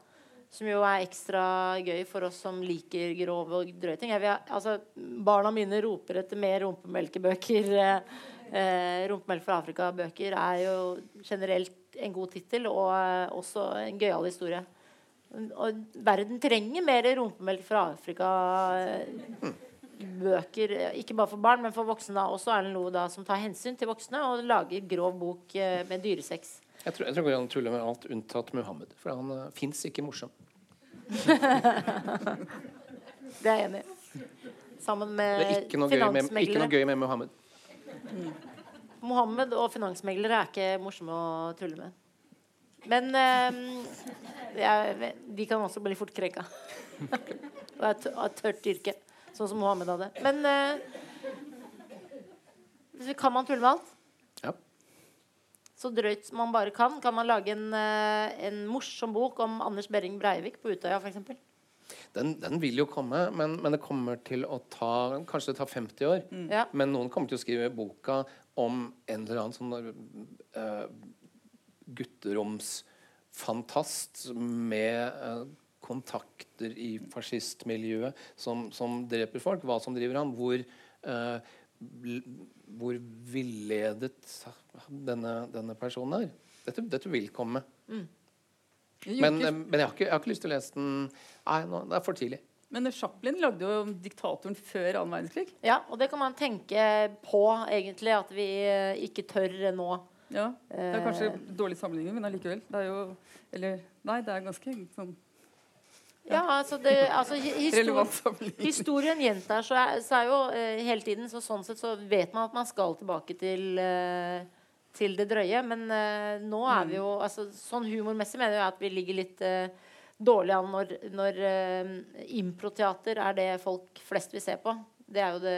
Som jo er ekstra gøy for oss som liker grove og drøye ting. Vil, altså, barna mine roper etter mer rumpemelkebøker. Eh, eh, 'Rumpemelk fra Afrika'-bøker er jo generelt en god tittel, og også en gøyal historie. Og verden trenger mer rumpemelk fra Afrika. eh, bøker, eh, ikke bare for barn, men for voksne da, også Erlend Loe da, som tar hensyn til voksne og lager grov bok eh, med dyresex. Jeg tror, jeg tror han tuller med alt unntatt Muhammed. For han uh, fins ikke morsom. Det er jeg enig i. Sammen Det med er ikke noe, gøy med, ikke noe finansmeglere. gøy med Muhammed. Mohammed og finansmeglere er ikke morsomme å tulle med. Men eh, jeg, de kan også bli fort krenka. Og er et tørt yrke, sånn som Mohammed hadde. Men uh, kan man tulle med alt? Ja. Så drøyt som man bare kan. Kan man lage en, uh, en morsom bok om Anders Behring Breivik på Utøya f.eks.? Den, den vil jo komme, men, men det kommer til å ta Kanskje det tar 50 år. Ja. Men noen kommer til å skrive boka om en eller annen sånn uh, gutteromsfantast med eh, kontakter i fascistmiljøet som, som dreper folk. Hva som driver ham. Hvor, eh, hvor villedet denne, denne personen er. Dette, dette vil komme. Mm. Men, eh, men jeg, har ikke, jeg har ikke lyst til å lese den Nei, nå, det er for tidlig. Men Chaplin lagde jo diktatoren før annen verdenskrig. ja, og det kan man tenke på, egentlig, at vi eh, ikke tør nå. Ja, Det er kanskje Eh. dårlig sammenligning, men allikevel. Det er jo Eller Nei, det er ganske sånn Ja, altså, det, altså hi- histori. Historien gjentar så er, så er jo eh, hele tiden så Sånn sett så vet man at man skal tilbake til eh, til det drøye. Men eh, nå er vi jo altså, Sånn humormessig mener jeg at vi ligger litt eh, dårlig an når, når eh, improteater er det folk flest vil se på. Det er jo det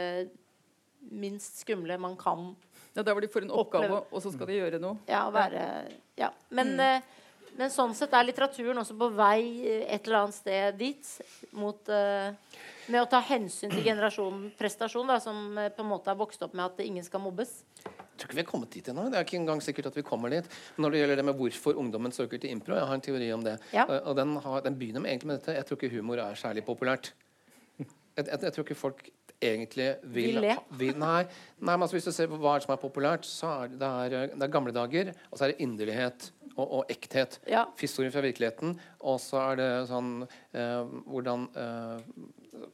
minst skumle man kan Ja, Der hvor de får en Oppleve. oppgave, og så skal de gjøre noe. ja, være Ja. Men, Mm. Men sånn sett er litteraturen også på vei eh, et eller annet sted dit. Mot, uh, med å ta hensyn til generasjonen prestasjon, da, som eh, på en måte har vokst opp med at ingen skal mobbes. Jeg tror ikke vi har kommet dit ennå. Det er ikke engang sikkert at vi kommer dit. Men når det gjelder det med hvorfor ungdommen søker til impro, jeg har en teori om det. Ja. Og, den, har, den begynner med, egentlig med dette. Jeg tror ikke humor er særlig populært. Jeg, jeg, jeg tror ikke folk egentlig vil, Vil vil nei, nei, men altså, Hvis du ser hva er som er populært, så er det, det, er, det er gamle dager, og så er det inderlighet og, og ekthet. Ja. Historien fra virkeligheten. Og så er det sånn eh, hvordan eh,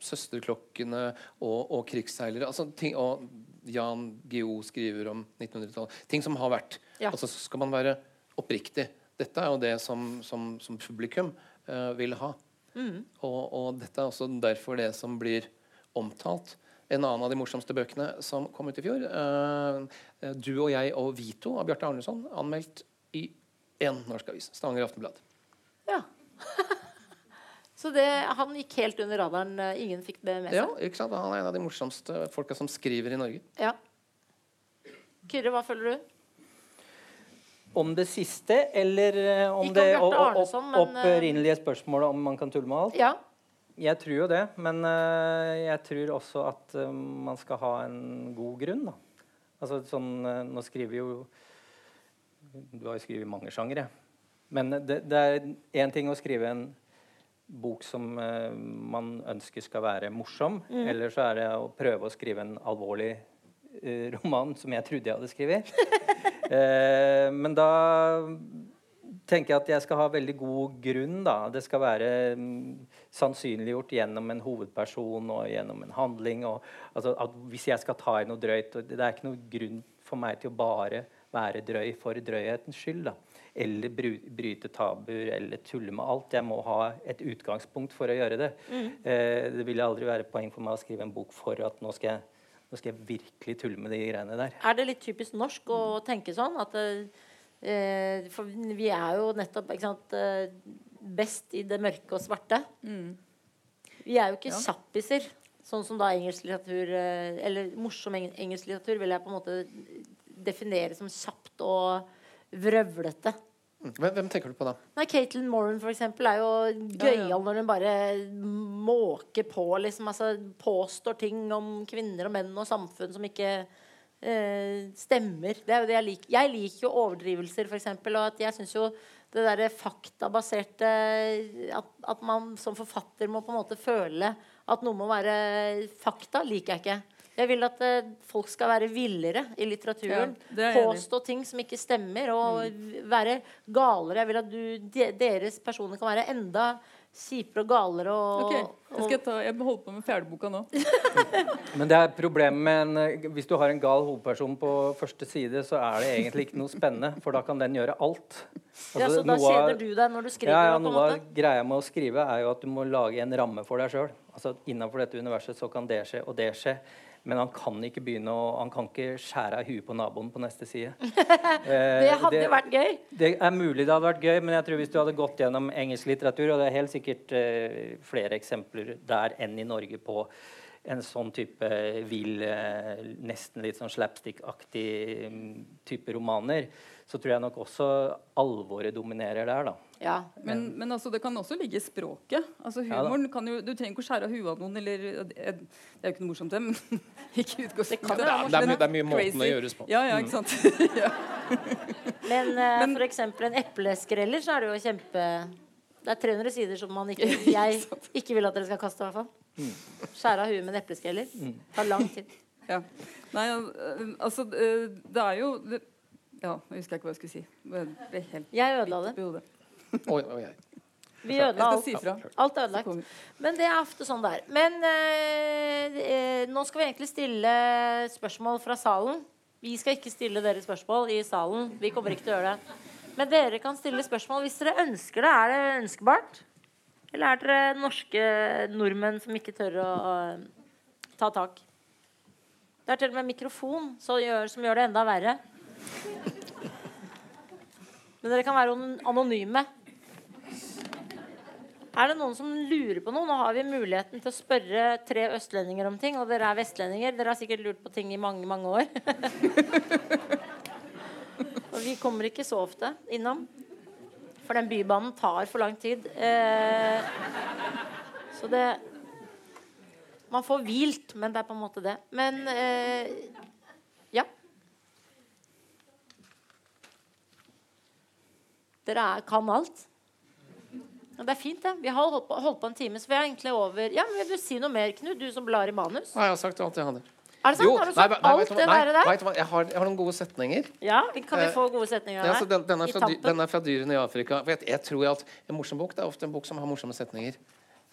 søsterklokkene og, og krigsseilere altså ting, Og Jan Guillou skriver om 1900-tallet. Ting som har vært. Ja. Altså så skal man være oppriktig. Dette er jo det som, som, som publikum eh, vil ha. Og, og dette er også derfor det som blir omtalt. En annen av de morsomste bøkene som kom ut i fjor, eh, eh, 'Du og jeg og Vito' av Bjarte Arneson, anmeldt i én norsk avis. Stavanger Aftenblad. Ja. Så det, han gikk helt under radaren. eh, Ingen fikk det med Ja, seg. ikke sant? Han er en av de morsomste folka som skriver i Norge. Ja. Kyrre, hva føler du? Om det siste, eller eh, om det Bjarte o- o- men, eh, opprinnelige spørsmålet om man kan tulle med alt? Ja. Jeg tror jo det, men jeg tror også at man skal ha en god grunn. Da. Altså sånn Nå skriver jo Du har jo skrevet mange sjangere. Men det, det er én ting å skrive en bok som uh, man ønsker skal være morsom, eller så er det å prøve å skrive en alvorlig uh, roman som jeg trodde jeg hadde skrevet. uh, men da tenker jeg at jeg skal ha veldig god grunn. da. Det skal være um, sannsynliggjort gjennom en hovedperson og gjennom en handling. Og, altså, at hvis jeg skal ta i noe drøyt og Det er ikke noe grunn for meg til å bare være drøy for drøyhetens skyld. da. Eller bryte tabuer eller tulle med alt. Jeg må ha et utgangspunkt for å gjøre det. Eh, det vil aldri være poeng for meg å skrive en bok for at nå skal jeg, nå skal jeg virkelig tulle med de greiene der. Er det litt typisk norsk å tenke sånn? At eh, For vi er jo nettopp ikke sant, eh, best i det mørke og svarte. Vi er jo ikke Ja. kjappiser. Sånn som da engelsk litteratur eh, Eller morsom engelsk litteratur vil jeg på en måte definere som kjapt og vrøvlete. Mm. Hvem, hvem tenker du på da? Nei, Caitlin Moran for eksempel er jo gøyal Ja, ja. når hun bare måker på. Liksom, altså, påstår ting om kvinner og menn og samfunn som ikke eh, stemmer. Det er jo det jeg liker. Jeg liker jo overdrivelser, for eksempel, og at jeg syns jo det derre faktabaserte at, at man som forfatter må på en måte føle at noe må være fakta, liker jeg ikke. Jeg vil at eh, folk skal være villere i litteraturen. Ja, påstå ting som ikke stemmer, og være galere. Jeg vil at du, de, deres personer kan være enda kjipere og galere. Og, okay. jeg, skal ta, jeg holder på med fjerdeboka nå. Men det er problemet med en, eh, hvis du har en gal hovedperson på første side, så er det egentlig ikke noe spennende, for da kan den gjøre alt. ja, Altså, så da noe kjeder du deg når du skriver? Ja, ja, noe av greia med å skrive er jo at du må lage en ramme for deg sjøl. Altså, Innenfor dette universet så kan det skje og det skje. Men han kan ikke begynne å, han kan ikke skjære av huet på naboen på neste side. Eh, Det hadde jo vært gøy. det er mulig det hadde vært gøy, men jeg tror hvis du hadde gått gjennom engelsk litteratur, og det er helt sikkert eh, flere eksempler der enn i Norge på en sånn type vill, eh, nesten litt sånn slapstick-aktig mm, type romaner, så tror jeg nok også alvoret dominerer der, da. Ja. Men, men altså, det kan også ligge i språket. Altså, Ja humoren kan jo, Du trenger ikke å skjære av huet av noen. Eller, det er jo ikke noe morsomt, det. Men ikke Det utgangspunktet. kan det, være Det er, det er mye måten crazy. det gjøres på. Ja, ja, ikke sant. ja. Men, uh, Men- for eksempel en epleskreller, så er det jo kjempe Det er 300 sider som man ikke, jeg ikke vil at dere skal kaste, i hvert fall. Mm. Skjære av huet med en epleskreller. Tar lang tid. ja. Nei, øh, altså øh, Det er jo det, Ja, jeg husker ikke hva jeg skulle si. Det ble helt Jeg ødela det. Oi, oi, oi. Vi Jeg ødela alt. si. Alt er ødelagt. Men det er ofte sånn det er. Men eh, eh, nå skal vi egentlig stille spørsmål fra salen. Vi skal ikke stille dere spørsmål i salen. Vi kommer ikke til å gjøre det. Men dere kan stille spørsmål hvis dere ønsker det. Er det ønskbart? Eller er dere norske nordmenn som ikke tør å eh, ta tak? Det er til og med mikrofon som gjør, som gjør det enda verre. Men dere kan være anonyme. Er det noen som lurer på noe? Nå har vi muligheten til å spørre tre østlendinger om ting. Og dere er vestlendinger. Dere har sikkert lurt på ting i mange, mange år. og vi kommer ikke så ofte innom. For den bybanen tar for lang tid. Eh, så det Man får hvilt, men det er på en måte det. Men eh, ja. Dere er, kan alt. Ja, det er fint, det. Vi har holdt på, holdt på en time, så vi er egentlig over Ja, men Vil du si noe mer, Knut? Du som blar i manus. Nei, jeg har sagt alt jeg hadde. Er det sant? har du sagt nei, nei, alt det nei, der? hva? Jeg, har, jeg har noen gode setninger. Ja, Kan vi Eh, få gode setninger Ja, så deg? den, den, er fra, den er fra dyrene i Afrika. For jeg, jeg tror at En morsom bok det er ofte en bok som har morsomme setninger.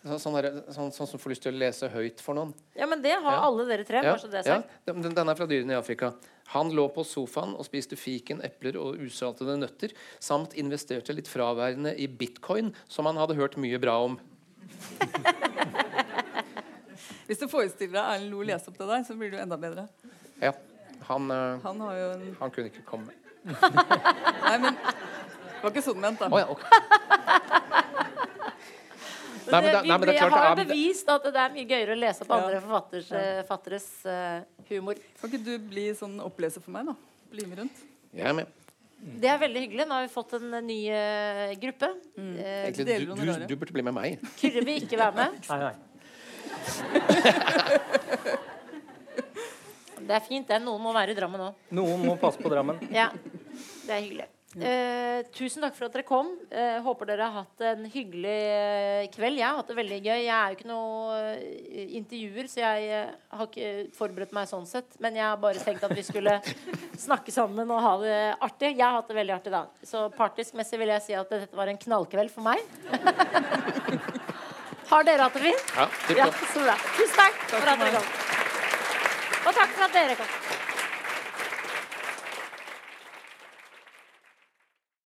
Så, sånn, der, sånn, sånn som får lyst til å lese høyt for noen. Ja, men det har Ja. alle dere tre. Ja, er den- den er fra dyrene i Afrika. Han lå på sofaen og spiste fiken, epler og usaltede nøtter, samt investerte litt fraværende i bitcoin, som han hadde hørt mye bra om. Hvis du forestiller deg Erlend Lo lese opp det der, så blir du enda bedre. Ja, han, eh, Han en han kunne ikke komme. Nei, men det var ikke sånn ment, da. Oh, ja, ok. Nei, men det, nei, men det er vi klart har det er- bevist at det er mye gøyere å lese opp Ja. andre forfatteres, eh, fatteres eh, humor. Kan ikke du bli sånn oppleser for meg, da? Bli med rundt. Jeg er med. Det er veldig hyggelig. Nå har vi fått en eh, ny uh, gruppe. Eh, Egentlig, du, du, du burde bli med meg. Kyrre vil ikke være med. Nei, nei. Det er fint, det. Noen må være i Drammen òg. Noen må passe på Drammen. Ja, det er hyggelig. Eh, tusen takk for at dere kom. Eh, håper dere har hatt en hyggelig eh, kveld. Jeg har hatt det veldig gøy. Jeg er jo ikke noe eh, intervjuer, så jeg eh, har ikke forberedt meg sånn sett. Men jeg har bare tenkt at vi skulle snakke sammen og ha det artig. Jeg har hatt det veldig artig da. Så partisk-messig vil jeg si at dette var en knallkveld for meg. har dere hatt det fint? Ja, tipp Ja, så bra. Tusen takk for at dere kom. Og takk for at dere kom.